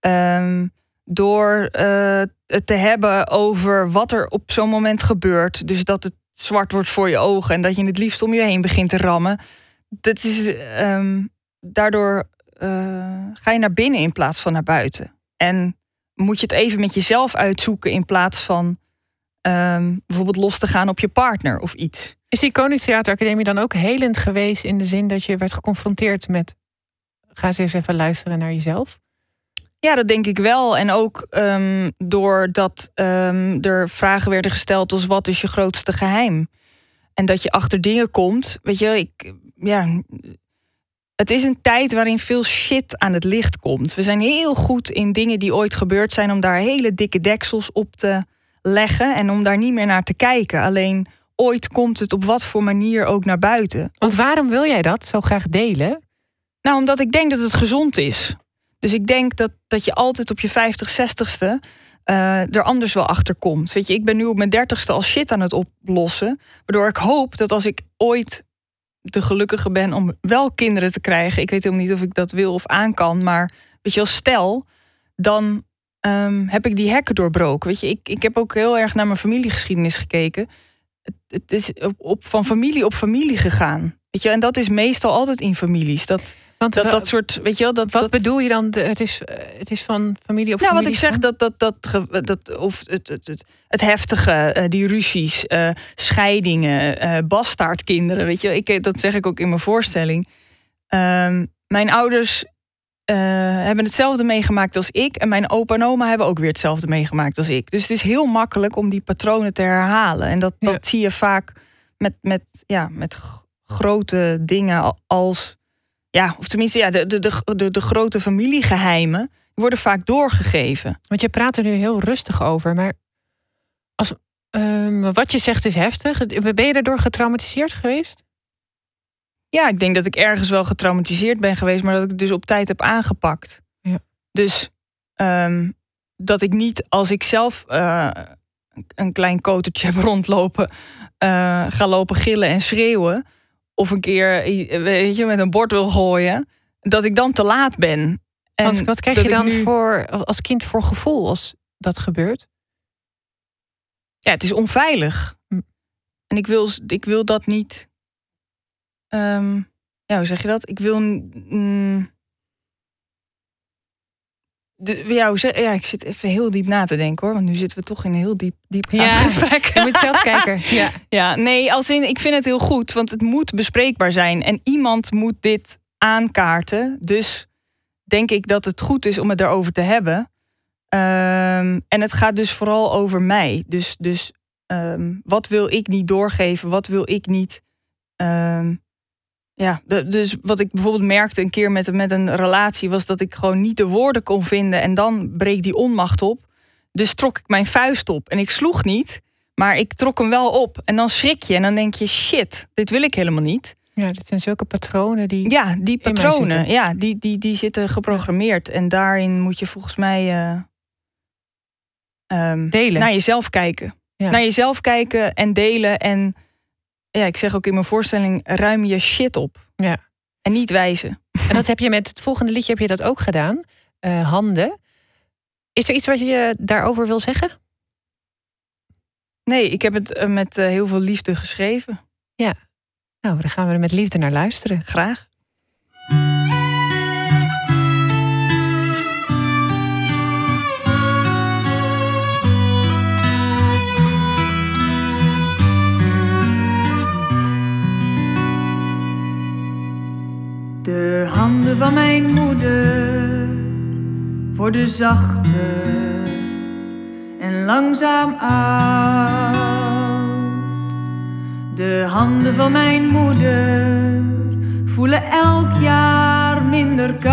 S3: Ehm, door eh, het te hebben over wat er op zo'n moment gebeurt. Dus dat het zwart wordt voor je ogen en dat je het liefst om je heen begint te rammen. Dat is, ehm, daardoor eh, ga je naar binnen in plaats van naar buiten. En moet je het even met jezelf uitzoeken in plaats van ehm, bijvoorbeeld los te gaan op je partner of iets.
S2: Is die Koningstheateracademie dan ook helend geweest in de zin dat je werd geconfronteerd met ga eens even luisteren naar jezelf?
S3: Ja, dat denk ik wel. En ook ehm, doordat er vragen werden gesteld als wat is je grootste geheim? En dat je achter dingen komt. Weet je, ik, ja, het is een tijd waarin veel shit aan het licht komt. We zijn heel goed in dingen die ooit gebeurd zijn om daar hele dikke deksels op te leggen en om daar niet meer naar te kijken. Alleen ooit komt het op wat voor manier ook naar buiten.
S2: Want waarom wil jij dat zo graag delen?
S3: Nou, omdat ik denk dat het gezond is. Dus ik denk dat, dat je altijd op je 50, 60ste eh, er anders wel achter komt. Weet je, ik ben nu op mijn 30ste al shit aan het oplossen. Waardoor ik hoop dat als ik ooit de gelukkige ben om wel kinderen te krijgen. Ik weet helemaal niet of ik dat wil of aan kan. Maar weet je wel, stel, dan ehm, heb ik die hekken doorbroken. Weet je, ik, ik heb ook heel erg naar mijn familiegeschiedenis gekeken. Het, is op, van familie op familie gegaan. Weet je, en dat is meestal altijd in families. Dat,
S2: Want
S3: dat, dat soort, weet je wel, dat,
S2: wat
S3: dat,
S2: bedoel je dan? Het is, eh, het is van familie op
S3: nou, wat
S2: familie.
S3: ik zeg, dat, dat, dat, dat of het, het, het, het heftige, eh, die ruzies, eh, scheidingen, eh bastaardkinderen, weet je, ik, dat zeg ik ook in mijn voorstelling. Ehm, mijn ouders hebben hetzelfde meegemaakt als ik en mijn opa en oma hebben ook weer hetzelfde meegemaakt als ik. Dus het is heel makkelijk om die patronen te herhalen en dat, dat
S2: Ja.
S3: zie je vaak met, met, ja, met grote dingen al- als, ja, of tenminste, ja, de, de, de, de, grote familiegeheimen worden vaak doorgegeven.
S2: Want je praat er nu heel rustig over, maar als, ehm, wat je zegt is heftig. Ben je daardoor getraumatiseerd geweest?
S3: Ja, ik denk dat ik ergens wel getraumatiseerd ben geweest, maar dat ik het dus op tijd heb aangepakt.
S2: Ja.
S3: Dus ehm, dat ik niet als ik zelf eh, een klein kotertje heb rondlopen, eh, ga lopen gillen en schreeuwen, of een keer weet je, met een bord wil gooien, dat ik dan te laat ben. En
S2: wat, wat krijg je dan
S3: nu-
S2: voor, als kind voor gevoel als dat gebeurt?
S3: Ja, het is onveilig.
S2: Hm.
S3: En ik wil, ik wil dat niet. ehm, ja, hoe zeg je dat? Ik wil. mm, de, zeg- ja, ik zit even heel diep na te denken hoor. Want nu zitten we toch in een heel diep, diep
S2: Ja.
S3: gesprek.
S2: Je moet zelf kijken. Ja.
S3: Ja, nee, als in, ik vind het heel goed, want het moet bespreekbaar zijn. En iemand moet dit aankaarten. Dus denk ik dat het goed is om het daarover te hebben. Ehm, en het gaat dus vooral over mij. Dus, dus ehm, wat wil ik niet doorgeven? Wat wil ik niet. ehm, ja, de- dus wat ik bijvoorbeeld merkte een keer met, met een relatie was dat ik gewoon niet de woorden kon vinden. En dan breekt die onmacht op. Dus trok ik mijn vuist op. En ik sloeg niet. Maar ik trok hem wel op. En dan schrik je. En dan denk je, shit, dit wil ik helemaal niet.
S2: ja, dit zijn zulke patronen die.
S3: Ja, die patronen, ja, die, die, die zitten geprogrammeerd. En daarin moet je volgens mij eh, ehm,
S2: Delen.
S3: naar jezelf kijken.
S2: Ja.
S3: Naar jezelf kijken en delen. En ja, ik zeg ook in mijn voorstelling, ruim je shit op.
S2: Ja.
S3: En niet wijzen.
S2: En dat heb je met het volgende liedje heb je dat ook gedaan. Eh, handen. Is er iets wat je daarover wil zeggen?
S3: Nee, ik heb het eh, met eh, heel veel liefde geschreven.
S2: Nou, dan gaan we er met liefde naar luisteren.
S3: Graag.
S5: De handen van mijn moeder worden zachter en langzaam oud. De handen van mijn moeder voelen elk jaar minder koud.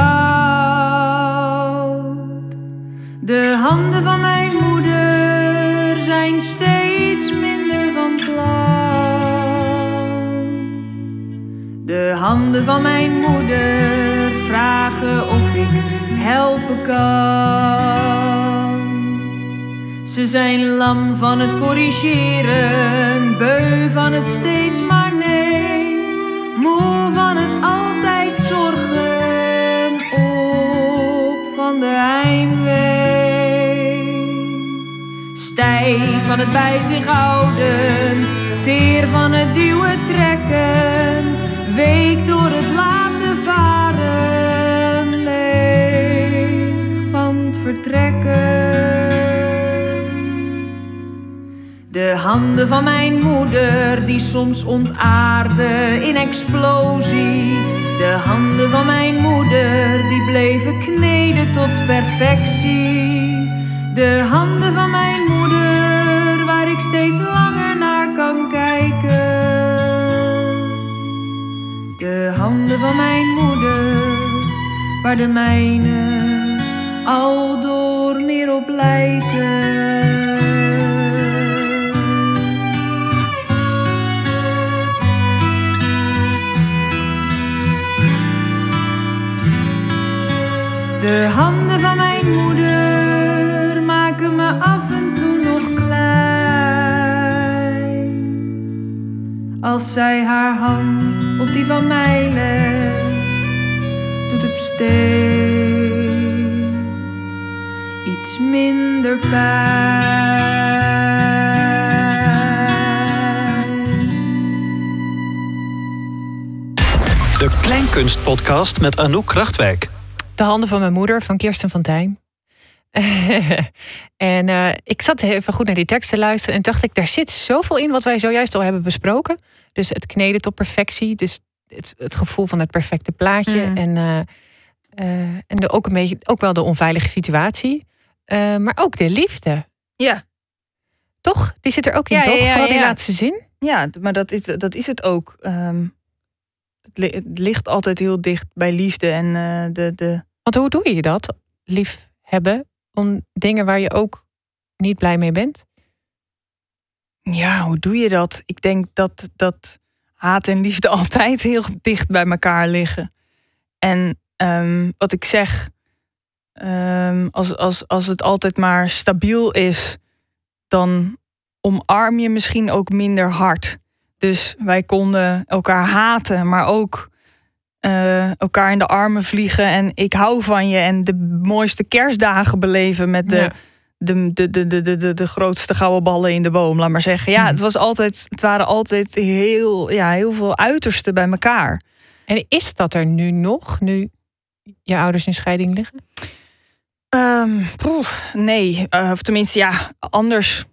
S5: De handen van mijn moeder zijn steeds minder van klauw. Handen van mijn moeder vragen of ik helpen kan. Ze zijn lam van het corrigeren, beu van het steeds maar nee, moe van het altijd zorgen, op van de heimwee. Stijf van het bij zich houden, teer van het duwen trekken, week door het laten varen, leeg van het vertrekken. De handen van mijn moeder die soms ontaarden in explosie. De handen van mijn moeder die bleven kneden tot perfectie. De handen van mijn moeder waar ik steeds langer naar kan kijken. De handen van mijn moeder waar de mijne al door meer op lijken. De handen van mijn moeder Als zij haar hand op die van mij legt, doet het steeds iets minder pijn.
S1: De Kleinkunst-podcast met Anouk Krachtwijk.
S2: De handen van mijn moeder van Kirsten van Tijn. en eh, ik zat even goed naar die tekst te luisteren en dacht ik, daar zit zoveel in wat wij zojuist al hebben besproken. Dus het kneden tot perfectie, dus het, het gevoel van het perfecte plaatje
S3: Mm.
S2: en, eh, eh, en de, ook een beetje, ook wel de onveilige situatie, maar ook de liefde,
S3: Ja,
S2: toch? Die zit er ook in,
S3: Ja,
S2: toch?
S3: ja, ja,
S2: Vooral die laatste zin.
S3: ja maar dat is, dat is het ook. Ehm, het, li- het ligt altijd heel dicht bij liefde en de, de,
S2: Want hoe doe je dat? Lief hebben dingen waar je ook niet blij mee bent?
S3: Ja, hoe doe je dat? Ik denk dat, dat haat en liefde altijd heel dicht bij elkaar liggen. En ehm, wat ik zeg, ehm, als, als, als het altijd maar stabiel is, dan omarm je misschien ook minder hard. Dus wij konden elkaar haten, maar ook eh, elkaar in de armen vliegen. En ik hou van je en de mooiste kerstdagen beleven met de,
S2: Ja.
S3: de, de, de, de, de, de, de grootste gouden ballen in de boom, laat maar zeggen. Ja,
S2: Mhm.
S3: het, was altijd, het waren altijd heel, ja, heel veel uitersten bij elkaar.
S2: En is dat er nu nog, nu je ouders in scheiding liggen?
S3: Ehm, poeh, nee, eh, of tenminste, ja, anders.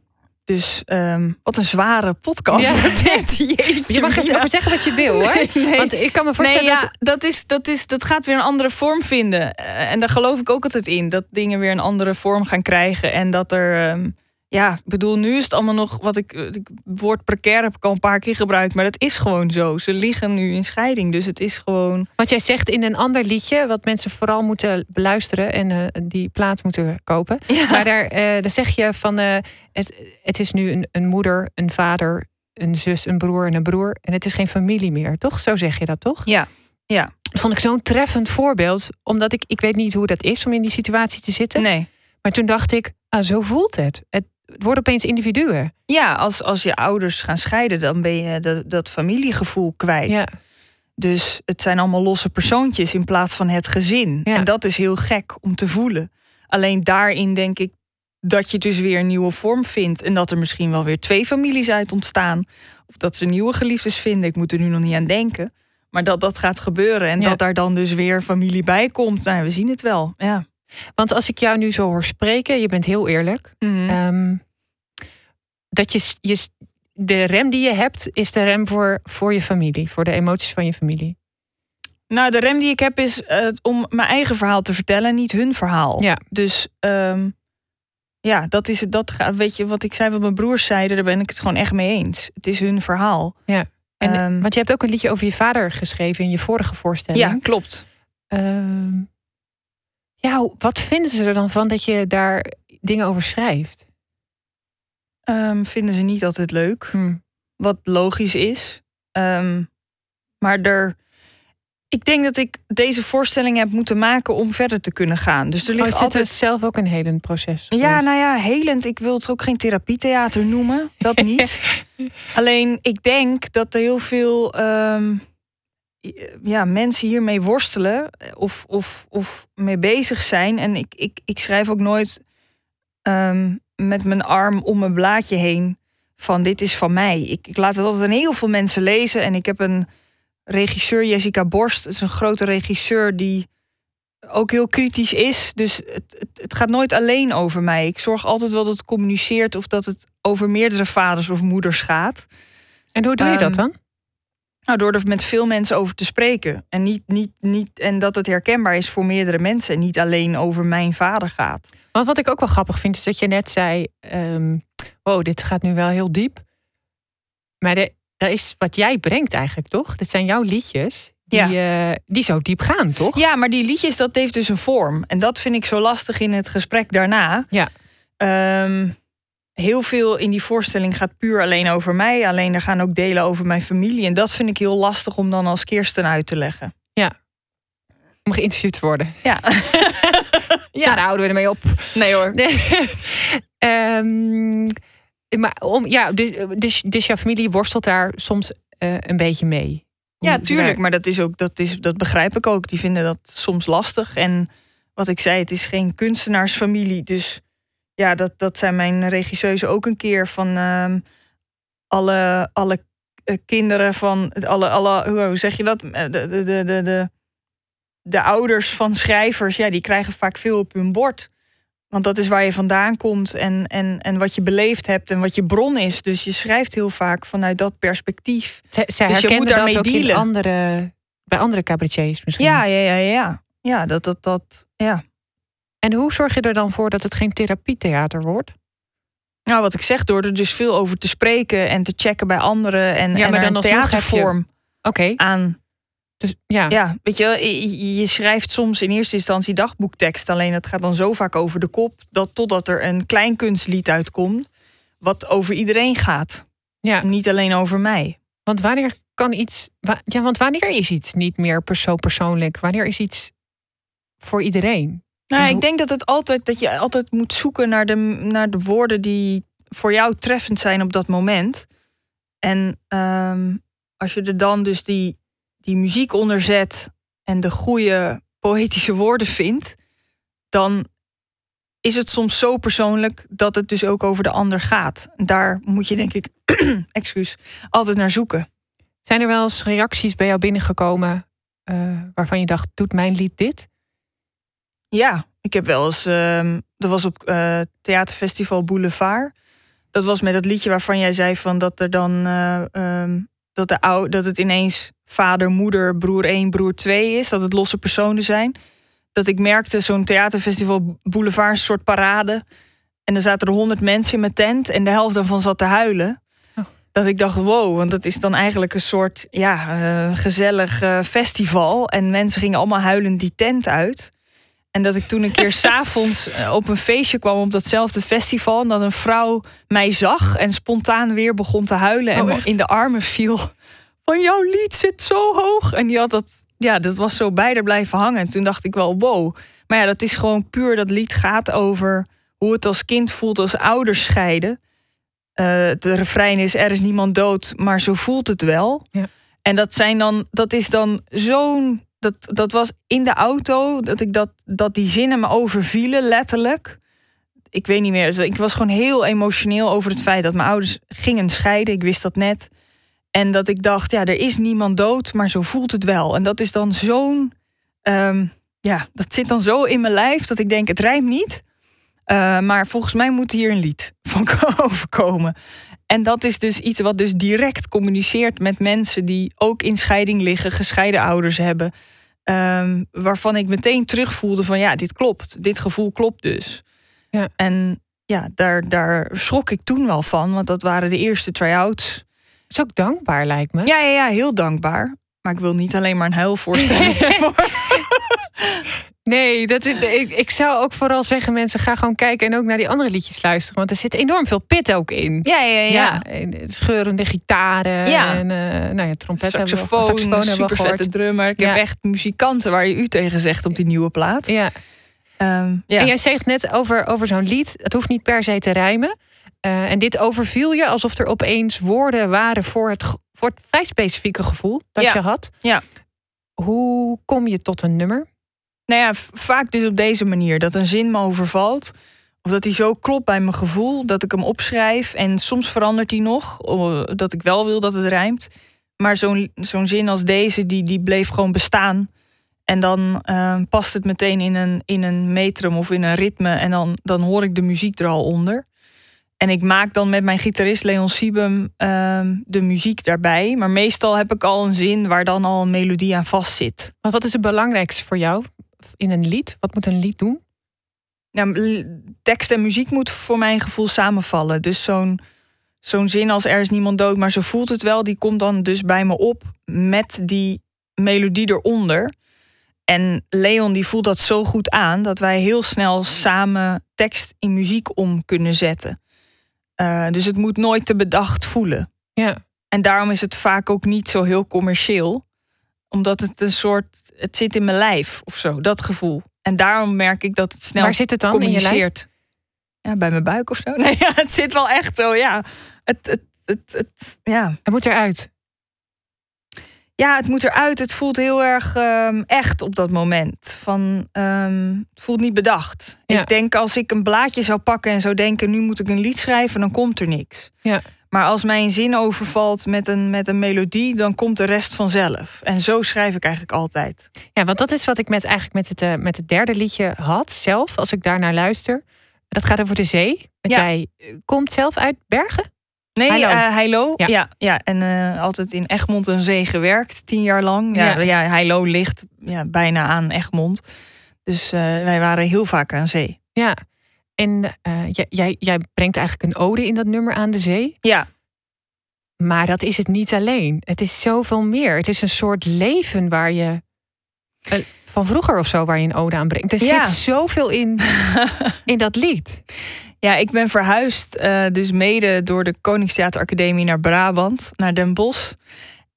S3: Dus ehm, wat een zware podcast
S2: Ja.
S3: wordt dit. Jeetje,
S2: Je mag er over zeggen wat je wil hoor.
S3: Nee, nee.
S2: Want ik kan me
S3: Nee,
S2: voorstellen
S3: ja,
S2: dat...
S3: dat, is, dat, is, dat gaat weer een andere vorm vinden. Eh, en daar geloof ik ook altijd in. Dat dingen weer een andere vorm gaan krijgen. En dat er... ehm, ja, ik bedoel, nu is het allemaal nog wat ik... Het woord precair heb ik al een paar keer gebruikt. Maar dat is gewoon zo. Ze liggen nu in scheiding. Dus het is gewoon...
S2: Want jij zegt in een ander liedje, wat mensen vooral moeten beluisteren en eh, die plaat moeten kopen.
S3: Ja.
S2: Maar daar, eh, daar zeg je van, eh, het, het is nu een, een moeder, een vader, een zus, een broer en een broer. En het is geen familie meer, toch? Zo zeg je dat, toch?
S3: Ja, ja.
S2: Dat vond ik zo'n treffend voorbeeld. Omdat ik, ik weet niet hoe dat is om in die situatie te zitten.
S3: Nee.
S2: Maar toen dacht ik, ah, zo voelt het. Het, het wordt opeens individuen.
S3: Ja, als, als je ouders gaan scheiden, dan ben je dat, dat familiegevoel kwijt.
S2: Ja.
S3: Dus het zijn allemaal losse persoontjes in plaats van het gezin.
S2: Ja.
S3: En dat is heel gek om te voelen. Alleen daarin denk ik dat je dus weer een nieuwe vorm vindt. En dat er misschien wel weer twee families uit ontstaan. Of dat ze nieuwe geliefdes vinden. Ik moet er nu nog niet aan denken. Maar dat dat gaat gebeuren. En
S2: Ja.
S3: dat daar dan dus weer familie bij komt. Nou, we zien het wel. Ja.
S2: Want als ik jou nu zo hoor spreken, je bent heel eerlijk.
S3: Mhm.
S2: Ehm, dat je, je, de rem die je hebt, is de rem voor, voor je familie, voor de emoties van je familie.
S3: Nou, de rem die ik heb is eh, om mijn eigen verhaal te vertellen, niet hun verhaal.
S2: Ja.
S3: Dus ehm, ja, dat is het. Dat, weet je wat ik zei, wat mijn broers zeiden, daar ben ik het gewoon echt mee eens. Het is hun verhaal.
S2: Ja. En,
S3: Ehm,
S2: want je hebt ook een liedje over je vader geschreven in je vorige voorstelling.
S3: ja, klopt.
S2: Ja, wat vinden ze er dan van dat je daar dingen over schrijft?
S3: Ehm, vinden ze niet altijd leuk.
S2: Hm.
S3: Wat logisch is. Ehm, maar er, ik denk dat ik deze voorstelling heb moeten maken om verder te kunnen gaan. Dus er
S2: Oh,
S3: ligt
S2: zit
S3: altijd.
S2: zelf ook een helend proces?
S3: Ja, nou ja, helend. Ik wil het ook geen therapietheater noemen. Dat niet. Alleen, ik denk dat er heel veel ehm, ja, mensen hiermee worstelen of, of, of mee bezig zijn. En ik, ik, ik schrijf ook nooit ehm, met mijn arm om mijn blaadje heen van dit is van mij. Ik, ik laat het altijd aan heel veel mensen lezen. En ik heb een regisseur, Jessica Borst, dat is een grote regisseur die ook heel kritisch is. Dus het, het, het gaat nooit alleen over mij. Ik zorg altijd wel dat het communiceert of dat het over meerdere vaders of moeders gaat.
S2: En hoe doe je dat
S3: Ehm,
S2: dan?
S3: Nou, door er met veel mensen over te spreken. En, niet, niet, niet, en dat het herkenbaar is voor meerdere mensen. En niet alleen over mijn vader gaat.
S2: Want wat ik ook wel grappig vind, is dat je net zei: ehm Oh, dit gaat nu wel heel diep. Maar de, dat is wat jij brengt eigenlijk, toch? Dit zijn jouw liedjes die, eh, die zo diep gaan, toch?
S3: Ja, maar die liedjes, dat heeft dus een vorm. En dat vind ik zo lastig in het gesprek daarna.
S2: Ja.
S3: Ehm, heel veel in die voorstelling gaat puur alleen over mij. Alleen er gaan ook delen over mijn familie. En dat vind ik heel lastig om dan als Kirsten uit te leggen.
S2: Om geïnterviewd te worden.
S3: Ja.
S2: Ja, daar houden we ermee op.
S3: Nee hoor.
S2: Nee. Ehm, maar om, ja, dus, dus, dus jouw familie worstelt daar soms eh, een beetje mee.
S3: Ja, tuurlijk. Maar dat, is ook, dat, is, dat begrijp ik ook. Die vinden dat soms lastig. En wat ik zei, het is geen kunstenaarsfamilie. Dus ja, dat, dat zijn mijn regisseuzen ook een keer van ehm, alle, alle eh, kinderen van alle, alle, hoe zeg je dat? Eh, De, de, de, de, de, de ouders van schrijvers, ja, die krijgen vaak veel op hun bord. Want dat is waar je vandaan komt en, en, en wat je beleefd hebt en wat je bron is. Dus je schrijft heel vaak vanuit dat perspectief.
S2: Zij,
S3: Dus je moet
S2: dat
S3: daarmee
S2: ook in
S3: dealen.
S2: andere, bij andere cabaretiers misschien.
S3: Ja, ja, ja, ja. Ja, dat, dat, dat, ja.
S2: En hoe zorg je er dan voor dat het geen therapietheater wordt?
S3: Nou, wat ik zeg, door er dus veel over te spreken en te checken bij anderen en,
S2: Ja,
S3: en
S2: maar
S3: er
S2: dan heb je-
S3: theatervorm
S2: Oké,
S3: aan.
S2: dus ja.
S3: Ja, weet je, wel, je, je schrijft soms in eerste instantie dagboektekst, alleen het gaat dan zo vaak over de kop dat totdat er een kleinkunstlied uitkomt, wat over iedereen gaat,
S2: ja.
S3: niet alleen over mij.
S2: Want wanneer kan iets. wa- Ja, want wanneer is iets niet meer perso persoonlijk? Wanneer is iets voor iedereen?
S3: Nou, ik denk dat het altijd dat je altijd moet zoeken naar de, naar de woorden die voor jou treffend zijn op dat moment. En ehm, als je er dan dus die, die muziek onder zet en de goede poëtische woorden vindt, dan is het soms zo persoonlijk dat het dus ook over de ander gaat. Daar moet je denk ik, excuus, altijd naar zoeken.
S2: Zijn er wel eens reacties bij jou binnengekomen eh, waarvan je dacht: doet mijn lied dit?
S3: Ja, ik heb wel eens. ehm dat was op eh, Theaterfestival Boulevard. Dat was met dat liedje waarvan jij zei van dat er dan. eh, ehm, dat, de ou, dat het ineens vader, moeder, broer 1, broer 2 is. Dat het losse personen zijn. Dat ik merkte, zo'n Theaterfestival Boulevard een soort parade. En er zaten er honderd mensen in mijn tent. En de helft daarvan zat te huilen.
S2: Oh.
S3: Dat ik dacht, wow, want dat is dan eigenlijk een soort ja, eh, gezellig festival. En mensen gingen allemaal huilend die tent uit. En dat ik toen een keer s'avonds eh, op een feestje kwam op datzelfde festival. En dat een vrouw mij zag en spontaan weer begon te huilen. En
S2: Oh,
S3: me
S2: echt?
S3: in de armen viel. Van jouw lied zit zo hoog. En die had dat, ja, dat was zo bij blijven hangen. En toen dacht ik wel, wow. Maar ja, dat is gewoon puur, dat lied gaat over hoe het als kind voelt als ouders scheiden. Eh het refrein is, er is niemand dood, maar zo voelt het wel.
S2: Ja.
S3: En dat zijn dan, dat is dan zo'n, dat, dat was in de auto, dat ik dat, dat die zinnen me overvielen, letterlijk. Ik weet niet meer, dus ik was gewoon heel emotioneel over het feit dat mijn ouders gingen scheiden. Ik wist dat net. En dat ik dacht, ja, er is niemand dood, maar zo voelt het wel. En dat is dan zo'n, ehm, ja, dat zit dan zo in mijn lijf dat ik denk, het rijmt niet. Uh, maar volgens mij moet hier een lied van overkomen. En dat is dus iets wat dus direct communiceert met mensen die ook in scheiding liggen, gescheiden ouders hebben. Um, waarvan ik meteen terugvoelde van ja, dit klopt. Dit gevoel klopt dus.
S2: Ja.
S3: En ja, daar, daar schrok ik toen wel van. Want dat waren de eerste try-outs.
S2: is ook dankbaar, lijkt me.
S3: Ja, ja, ja, heel dankbaar. Maar ik wil niet alleen maar een huilvoorstelling hebben.
S2: Nee, dat is, ik, ik zou ook vooral zeggen, mensen, ga gewoon kijken en ook naar die andere liedjes luisteren. Want er zit enorm veel pit ook in.
S3: Ja, ja, ja.
S2: en scheurende gitaren
S3: Ja.
S2: en eh nou ja, trompet hebben we,
S3: Saxofoon,
S2: saxofoon hebben
S3: super vette drummer. Ik
S2: Ja.
S3: heb echt muzikanten waar je u tegen zegt op die nieuwe plaat.
S2: Ja.
S3: Ehm, ja.
S2: En jij zegt net over, over zo'n lied, het hoeft niet per se te rijmen. Eh, en dit overviel je alsof er opeens woorden waren voor het, voor het vrij specifieke gevoel dat je had.
S3: Ja.
S2: Hoe kom je tot een nummer?
S3: Nou ja, vaak dus op deze manier. Dat een zin me overvalt. Of dat hij zo klopt bij mijn gevoel. Dat ik hem opschrijf. En soms verandert hij nog. Dat ik wel wil dat het rijmt. Maar zo'n zo'n zin als deze, die, die bleef gewoon bestaan. En dan ehm, past het meteen in een, in een metrum of in een ritme. En dan, dan hoor ik de muziek er al onder. En ik maak dan met mijn gitarist Leon Siebem ehm, de muziek daarbij. Maar meestal heb ik al een zin waar dan al een melodie aan vastzit.
S2: Want wat is het belangrijkste voor jou in een lied? Wat moet een lied doen?
S3: l- tekst en muziek moet voor mijn gevoel samenvallen. Dus zo'n zo'n zin als er is niemand dood, maar zo voelt het wel, die komt dan dus bij me op met die melodie eronder. En Leon die voelt dat zo goed aan dat wij heel snel samen tekst in muziek om kunnen zetten. Eh, dus het moet nooit te bedacht voelen.
S2: Ja.
S3: En daarom is het vaak ook niet zo heel commercieel. Omdat het een soort, het zit in mijn lijf of zo, dat gevoel. En daarom merk ik dat het snel
S2: Waar zit het dan in je
S3: communiceert. Ja, bij mijn buik of zo. Nee, ja, het zit wel echt zo, ja. Het, het, het, het, ja.
S2: Het moet eruit.
S3: ja, het moet eruit. Het voelt heel erg ehm, echt op dat moment. Van, ehm, het voelt niet bedacht.
S2: Ja.
S3: Ik denk als ik een blaadje zou pakken en zou denken... nu moet ik een lied schrijven, dan komt er niks.
S2: Ja.
S3: Maar als mij een zin overvalt met een, met een melodie... dan komt de rest vanzelf. En zo schrijf ik eigenlijk altijd.
S2: Ja, want dat is wat ik met, eigenlijk met het, eh, met het derde liedje had zelf, als ik daar naar luister. Dat gaat over de zee. Want
S3: Ja.
S2: jij eh, komt zelf uit Bergen?
S3: Nee,
S2: Heilo.
S3: Heilo.
S2: Ja.
S3: Ja. Ja, en altijd in Egmond en Zee gewerkt, tien jaar lang. Ja,
S2: Ja.
S3: ja. Heilo ligt ja, bijna aan Egmond. Dus wij waren heel vaak aan zee.
S2: Ja. En eh, jij, jij, brengt eigenlijk een ode in dat nummer aan de zee.
S3: Ja,
S2: Maar dat is het niet alleen. Het is zoveel meer. Het is een soort leven waar je. eh, van vroeger of zo, waar je een ode aan brengt. Er
S3: Ja.
S2: zit zoveel in, in dat lied.
S3: ja ik ben verhuisd, eh, dus mede door de Koningstheateracademie naar Brabant, naar Den Bosch.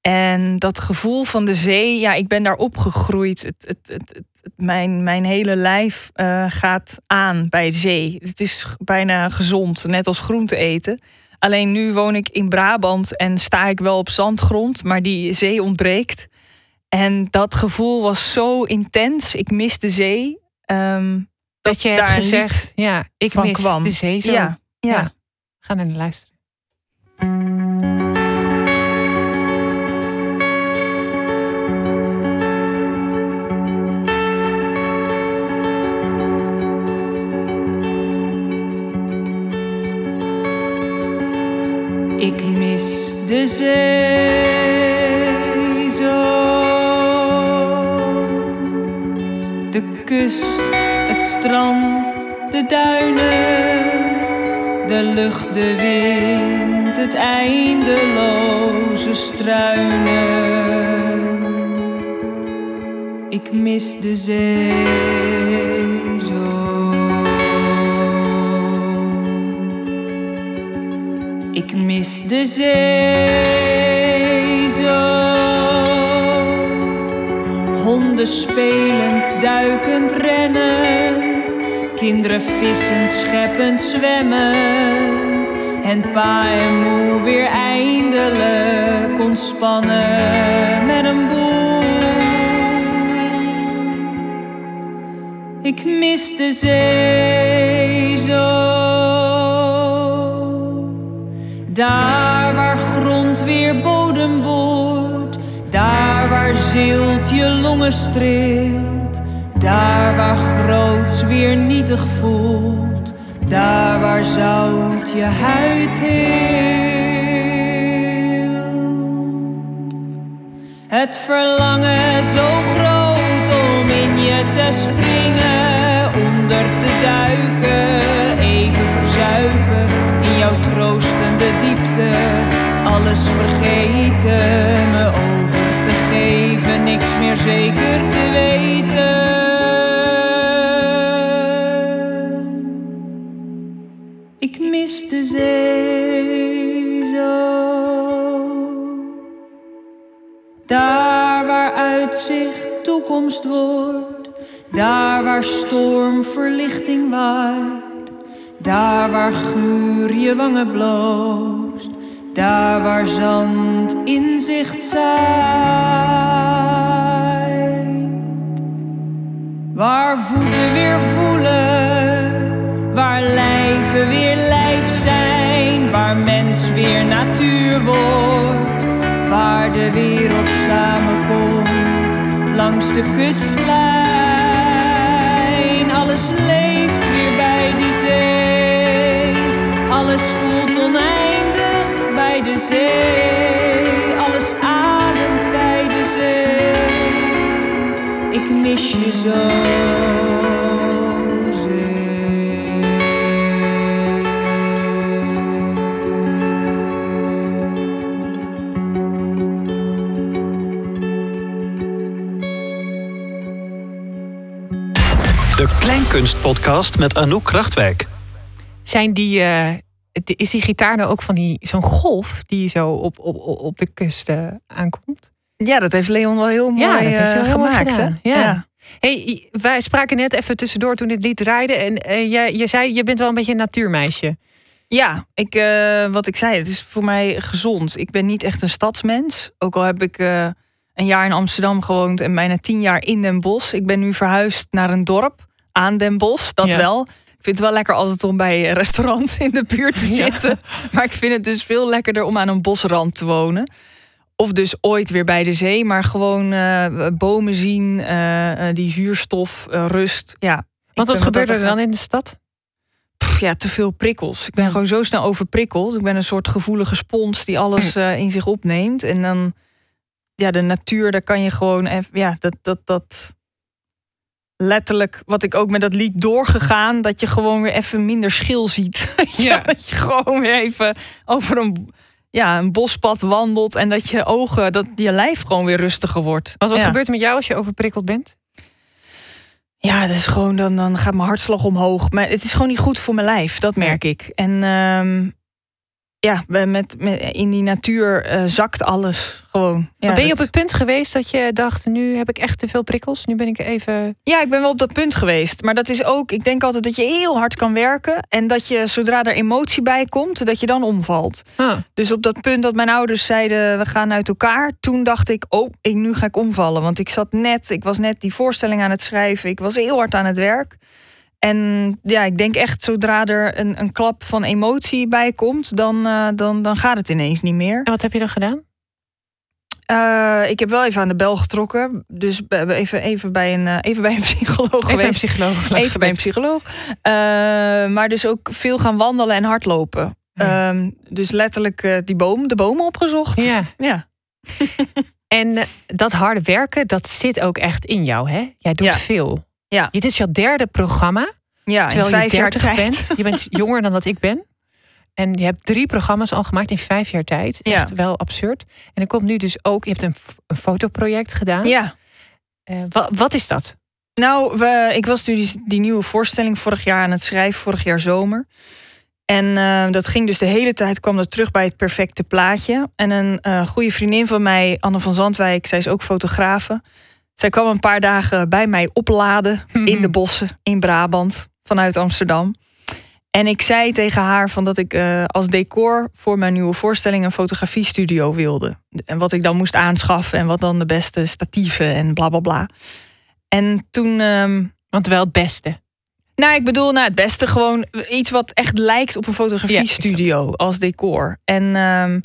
S3: En dat gevoel van de zee, ja, ik ben daar opgegroeid. Het, het, het, het, mijn, mijn hele lijf eh, gaat aan bij de zee. Het is bijna gezond, net als groente eten. Alleen nu woon ik in Brabant en sta ik wel op zandgrond, maar die zee ontbreekt. En dat gevoel was zo intens. Ik mis de zee. ehm,
S2: Dat, je
S3: daar lied
S2: ja, ik
S3: van
S2: mis
S3: kwam.
S2: de zee zo.
S3: Ja, ja.
S2: Ja. Ga naar luisteren.
S5: Mis de zee zo. De kust, het strand, de duinen. De lucht, de wind, het eindeloze struinen. Ik mis de zee zo. Ik mis de zee zo. Honden spelend, duikend, rennend. Kinderen vissend, scheppend, zwemmend. En pa en moe weer eindelijk ontspannen met een boek. Ik mis de zee zo. Daar waar grond weer bodem wordt, daar waar zilt je longen streelt, daar waar groots weer nietig voelt, daar waar zout je huid heelt. Het verlangen zo groot om in je te springen, onder te duiken, even verzuipen alles vergeten, me over te geven, niks meer zeker te weten. Ik mis de zee zo. Daar waar uitzicht toekomst wordt, daar waar storm verlichting waait, daar waar guur je wangen bloost, daar waar zand inzicht zaait. Waar voeten weer voelen, waar lijven weer lijf zijn, waar mens weer natuur wordt, waar de wereld samenkomt langs de kustlijn. Alles leeft alles voelt oneindig bij de zee, alles ademt bij de zee. Ik mis je zo.
S1: De Kleinkunst-podcast met Anouk Krachtwijk.
S2: Zijn die, eh, die- is die gitaar nou ook van die, zo'n golf die zo op, op, op de kust eh, aankomt?
S3: Ja, dat heeft Leon wel heel mooi
S2: Ja, dat heeft
S3: eh,
S2: mooi
S3: gemaakt. hè?
S2: Ja. Hey, wij spraken net even tussendoor toen dit lied draaide. En eh, je, je zei, je bent wel een beetje een natuurmeisje.
S3: Ja, ik, wat ik zei, het is voor mij gezond. Ik ben niet echt een stadsmens. Ook al heb ik een jaar in Amsterdam gewoond en bijna tien jaar in Den Bosch. Ik ben nu verhuisd naar een dorp aan Den Bosch, dat
S2: Ja.
S3: wel. Ik vind het wel lekker altijd om bij restaurants in de buurt te
S2: Ja.
S3: zitten. Maar ik vind het dus veel lekkerder om aan een bosrand te wonen. Of dus ooit weer bij de zee, maar gewoon eh, bomen zien, eh, eh, die zuurstof, rust. Ja,
S2: Want wat gebeurt er dan in de stad?
S3: pff, ja, te veel prikkels. Ik ben
S2: Ja.
S3: gewoon zo snel overprikkeld. Ik ben een soort gevoelige spons die alles eh, in zich opneemt. En dan, ja, de natuur, daar kan je gewoon even, ja, dat, dat, dat letterlijk, wat ik ook met dat lied doorgegaan, dat je gewoon weer even minder schil ziet.
S2: Ja.
S3: Dat je gewoon weer even over een, ja, een bospad wandelt en dat je ogen, dat je lijf gewoon weer rustiger wordt.
S2: Wat
S3: ja.
S2: gebeurt er met jou als je overprikkeld bent?
S3: Ja, dat is gewoon, dan, dan gaat mijn hartslag omhoog. Maar het is gewoon niet goed voor mijn lijf, dat merk ik. En ehm, ja, met, met, in die natuur eh, zakt alles gewoon. Ja,
S2: Maar ben je op het punt geweest dat je dacht, nu heb ik echt te veel prikkels. Nu ben ik even...
S3: ja, ik ben wel op dat punt geweest. Maar dat is ook, ik denk altijd dat je heel hard kan werken. En dat je, zodra er emotie bij komt, dat je dan omvalt.
S2: Ah,
S3: Dus op dat punt dat mijn ouders zeiden, we gaan uit elkaar. Toen dacht ik, oh, ik, nu ga ik omvallen. Want ik zat net, ik was net die voorstelling aan het schrijven. Ik was heel hard aan het werk. En ja, ik denk echt, zodra er een, een klap van emotie bij komt, dan, eh, dan, dan gaat het ineens niet meer.
S2: en wat heb je dan gedaan?
S3: Eh, ik heb wel even aan de bel getrokken. Dus even, even, bij, een, eh, even bij een psycholoog
S2: Even een
S3: geweest.
S2: psycholoog.
S3: Even bij een psycholoog. Maar dus ook veel gaan wandelen en hardlopen.
S2: Ja.
S3: Ehm, dus letterlijk die boom, de bomen opgezocht.
S2: Ja.
S3: ja.
S2: En dat harde werken, dat zit ook echt in jou, hè? Jij doet
S3: Ja.
S2: veel.
S3: Ja.
S2: Dit is jouw derde programma,
S3: Ja, in
S2: terwijl je
S3: vijf jaar
S2: 30
S3: tijd.
S2: bent. Je bent jonger dan dat ik ben. En je hebt drie programma's al gemaakt in vijf jaar tijd.
S3: Ja.
S2: Echt wel absurd. En er komt nu dus ook, je hebt een, een fotoproject gedaan.
S3: Ja.
S2: Eh, wa- wat is dat?
S3: Nou, we, ik was dus die, die nieuwe voorstelling vorig jaar aan het schrijven, vorig jaar zomer. En eh, dat ging dus de hele tijd, kwam dat terug bij het perfecte plaatje. En een eh, goede vriendin van mij, Anne van Zandwijk, zij is ook fotografe. Zij kwam een paar dagen bij mij opladen in de bossen in Brabant vanuit Amsterdam. En ik zei tegen haar van dat ik eh, als decor voor mijn nieuwe voorstelling een fotografiestudio wilde. En wat ik dan moest aanschaffen en wat dan de beste statieven en bla bla bla. En toen, ehm,
S2: Want wel het beste.
S3: nou, ik bedoel, nou, het beste gewoon iets wat echt lijkt op een fotografiestudio als decor. En ehm,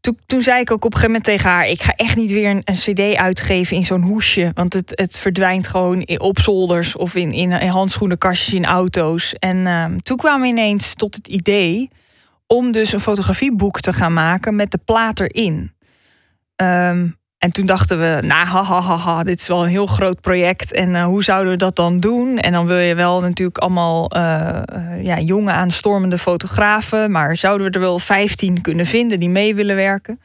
S3: toen, toen zei ik ook op een gegeven moment tegen haar: Ik ga echt niet weer een, een CD uitgeven in zo'n hoesje. Want het, het verdwijnt gewoon op zolders of in, in, in handschoenenkastjes in auto's. En ehm, toen kwamen we ineens tot het idee om dus een fotografieboek te gaan maken met de plaat erin. Ehm, En toen dachten we, nou, ha, ha, ha, dit is wel een heel groot project. En eh, hoe zouden we dat dan doen? En dan wil je wel natuurlijk allemaal eh, eh, ja, jonge aanstormende fotografen. Maar zouden we er wel 15 kunnen vinden die mee willen werken?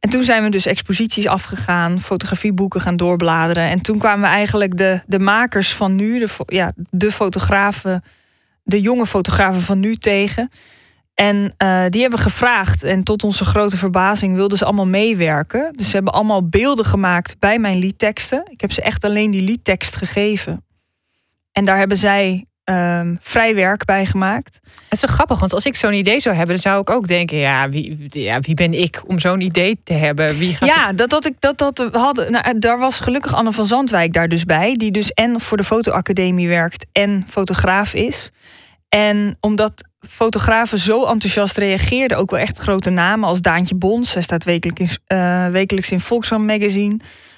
S3: En toen zijn we dus exposities afgegaan, fotografieboeken gaan doorbladeren. En toen kwamen we eigenlijk de, de makers van nu, de, ja, de fotografen, de jonge fotografen van nu tegen. En eh, die hebben we gevraagd. En tot onze grote verbazing wilden ze allemaal meewerken. Dus ze hebben allemaal beelden gemaakt bij mijn liedteksten. Ik heb ze echt alleen die liedtekst gegeven. En daar hebben zij ehm, vrij werk bij gemaakt.
S2: Het is zo grappig, want als ik zo'n idee zou hebben, dan zou ik ook denken: ja, wie, ja, wie ben ik om zo'n idee te hebben? Wie gaat
S3: Ja, dat, dat ik dat, dat hadden. Nou, daar was gelukkig Anne van Zandwijk daar dus bij. Die dus en voor de fotoacademie werkt en fotograaf is. En omdat fotografen zo enthousiast reageerden, ook wel echt grote namen als Daantje Bons. Zij staat wekelijks in, eh, Volkswagen Magazine.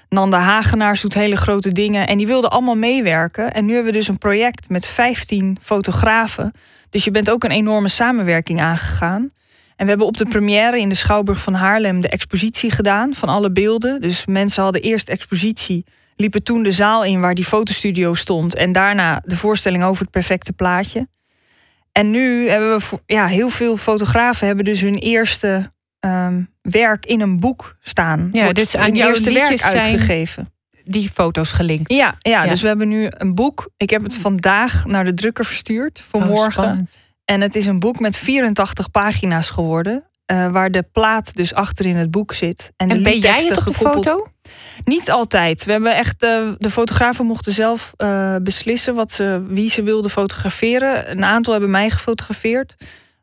S3: Nanda Hagenaars doet hele grote dingen. En die wilden allemaal meewerken. En nu hebben we dus een project met 15 fotografen. Dus je bent ook een enorme samenwerking aangegaan. En we hebben op de première in de Schouwburg van Haarlem de expositie gedaan van alle beelden. Dus mensen hadden eerst expositie, liepen toen de zaal in waar die fotostudio stond. En daarna de voorstelling over het perfecte plaatje. En nu hebben we ja, heel veel fotografen hebben dus hun eerste ehm, werk in een boek staan.
S2: Ja,
S3: Wordt
S2: dus aan
S3: hun eerste werk uitgegeven.
S2: die foto's gelinkt?
S3: Ja, ja,
S2: Ja.
S3: dus we hebben nu een boek. Ik heb het vandaag naar de drukker verstuurd
S2: Oh,
S3: morgen.
S2: spannend.
S3: En het is een boek met 84 pagina's geworden. Eh, waar de plaat dus achter in het boek zit. En, de
S2: En ben jij het op de foto?
S3: Niet altijd. We hebben echt eh, de fotografen mochten zelf eh, beslissen wat ze, wie ze wilden fotograferen. Een aantal hebben mij gefotografeerd.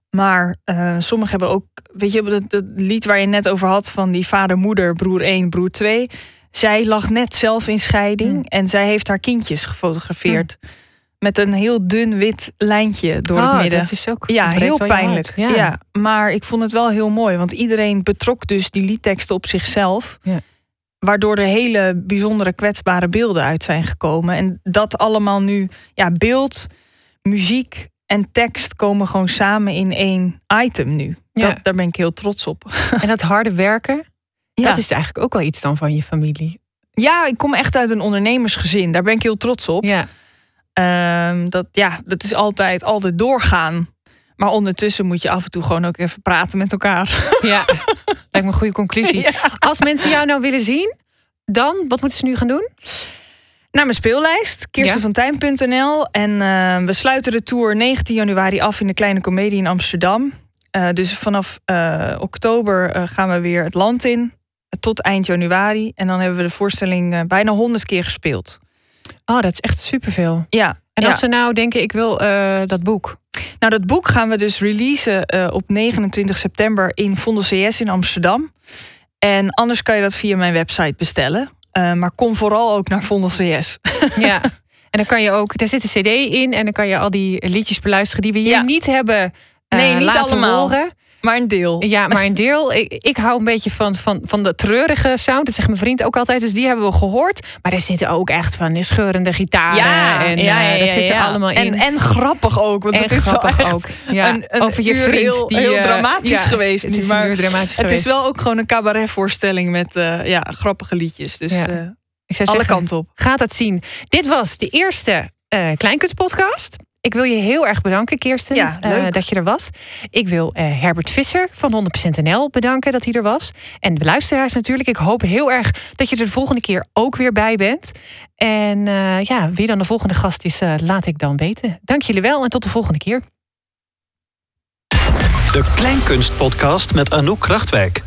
S3: Maar eh sommigen hebben ook, weet je, dat, dat lied waar je net over had van die vader, moeder, broer 1, broer 2. Zij lag net zelf in scheiding en zij heeft haar kindjes gefotografeerd. Met een heel dun wit lijntje door
S2: Oh,
S3: het midden.
S2: Dat is ook
S3: Ja, heel pijnlijk. Ja. maar ik vond het wel heel mooi. Want iedereen betrok dus die liedteksten op zichzelf.
S2: Ja.
S3: Waardoor er hele bijzondere kwetsbare beelden uit zijn gekomen. En dat allemaal nu, ja, beeld, muziek en tekst komen gewoon samen in één item nu.
S2: Ja.
S3: Dat, daar ben ik heel trots op.
S2: En dat harde werken,
S3: Ja.
S2: dat is eigenlijk ook wel iets dan van je familie.
S3: ja, ik kom echt uit een ondernemersgezin. Daar ben ik heel trots op.
S2: Ja.
S3: Ehm, dat, ja, dat is altijd, altijd doorgaan. Maar ondertussen moet je af en toe gewoon ook even praten met elkaar.
S2: Ja, lijkt me een goede conclusie.
S3: Ja.
S2: Als mensen jou nou willen zien, dan, wat moeten ze nu gaan doen?
S3: Naar mijn speellijst, kirstenvantijn.nl. En eh, we sluiten de tour 19 januari af in de Kleine Comedie in Amsterdam. Eh, dus vanaf eh, oktober eh, gaan we weer het land in. Tot eind januari. En dan hebben we de voorstelling bijna 100 keer gespeeld.
S2: Oh, dat is echt superveel.
S3: Ja.
S2: En
S3: ja.
S2: als ze nou denken, ik wil eh, dat boek.
S3: Nou, dat boek gaan we dus releasen eh, op 29 september in Vondel CS in Amsterdam. En anders kan je dat via mijn website bestellen. Eh, maar kom vooral ook naar Vondel CS.
S2: Ja. En dan kan je ook, daar zit een cd in en dan kan je al die liedjes beluisteren die we hier
S3: Ja.
S2: niet hebben
S3: Nee, niet
S2: laten
S3: allemaal.
S2: horen.
S3: Maar een deel.
S2: Ja, maar een deel. Ik, ik hou een beetje van, van, van de treurige sound. Dat zegt mijn vriend ook altijd. Dus die hebben we gehoord. Maar er zitten ook echt van scheurende gitaren. en eh, dat zit er allemaal in.
S3: En, en grappig ook, want
S2: En
S3: het is wel
S2: grappig ook. Ja,
S3: een, een
S2: over je vriend.
S3: Heel,
S2: die,
S3: heel
S2: eh,
S3: dramatisch
S2: ja,
S3: geweest.
S2: Het is
S3: maar
S2: dramatisch
S3: het is wel ook gewoon een cabaretvoorstelling met eh, ja, grappige liedjes. Dus
S2: Ja.
S3: eh,
S2: Ik zou
S3: alle
S2: zeggen,
S3: kanten op.
S2: Gaat het zien. Dit was de eerste eh Kleinkunstpodcast. Ik wil je heel erg bedanken, Kirsten,
S3: Ja,
S2: eh, dat je er was. Ik wil eh, Herbert Visser van 100% NL bedanken dat hij er was. En de luisteraars natuurlijk. Ik hoop heel erg dat je er de volgende keer ook weer bij bent. En eh, ja, wie dan de volgende gast is, laat ik dan weten. Dank jullie wel en tot de volgende keer.
S1: De Kleinkunst Podcast met Anouk Krachtwijk.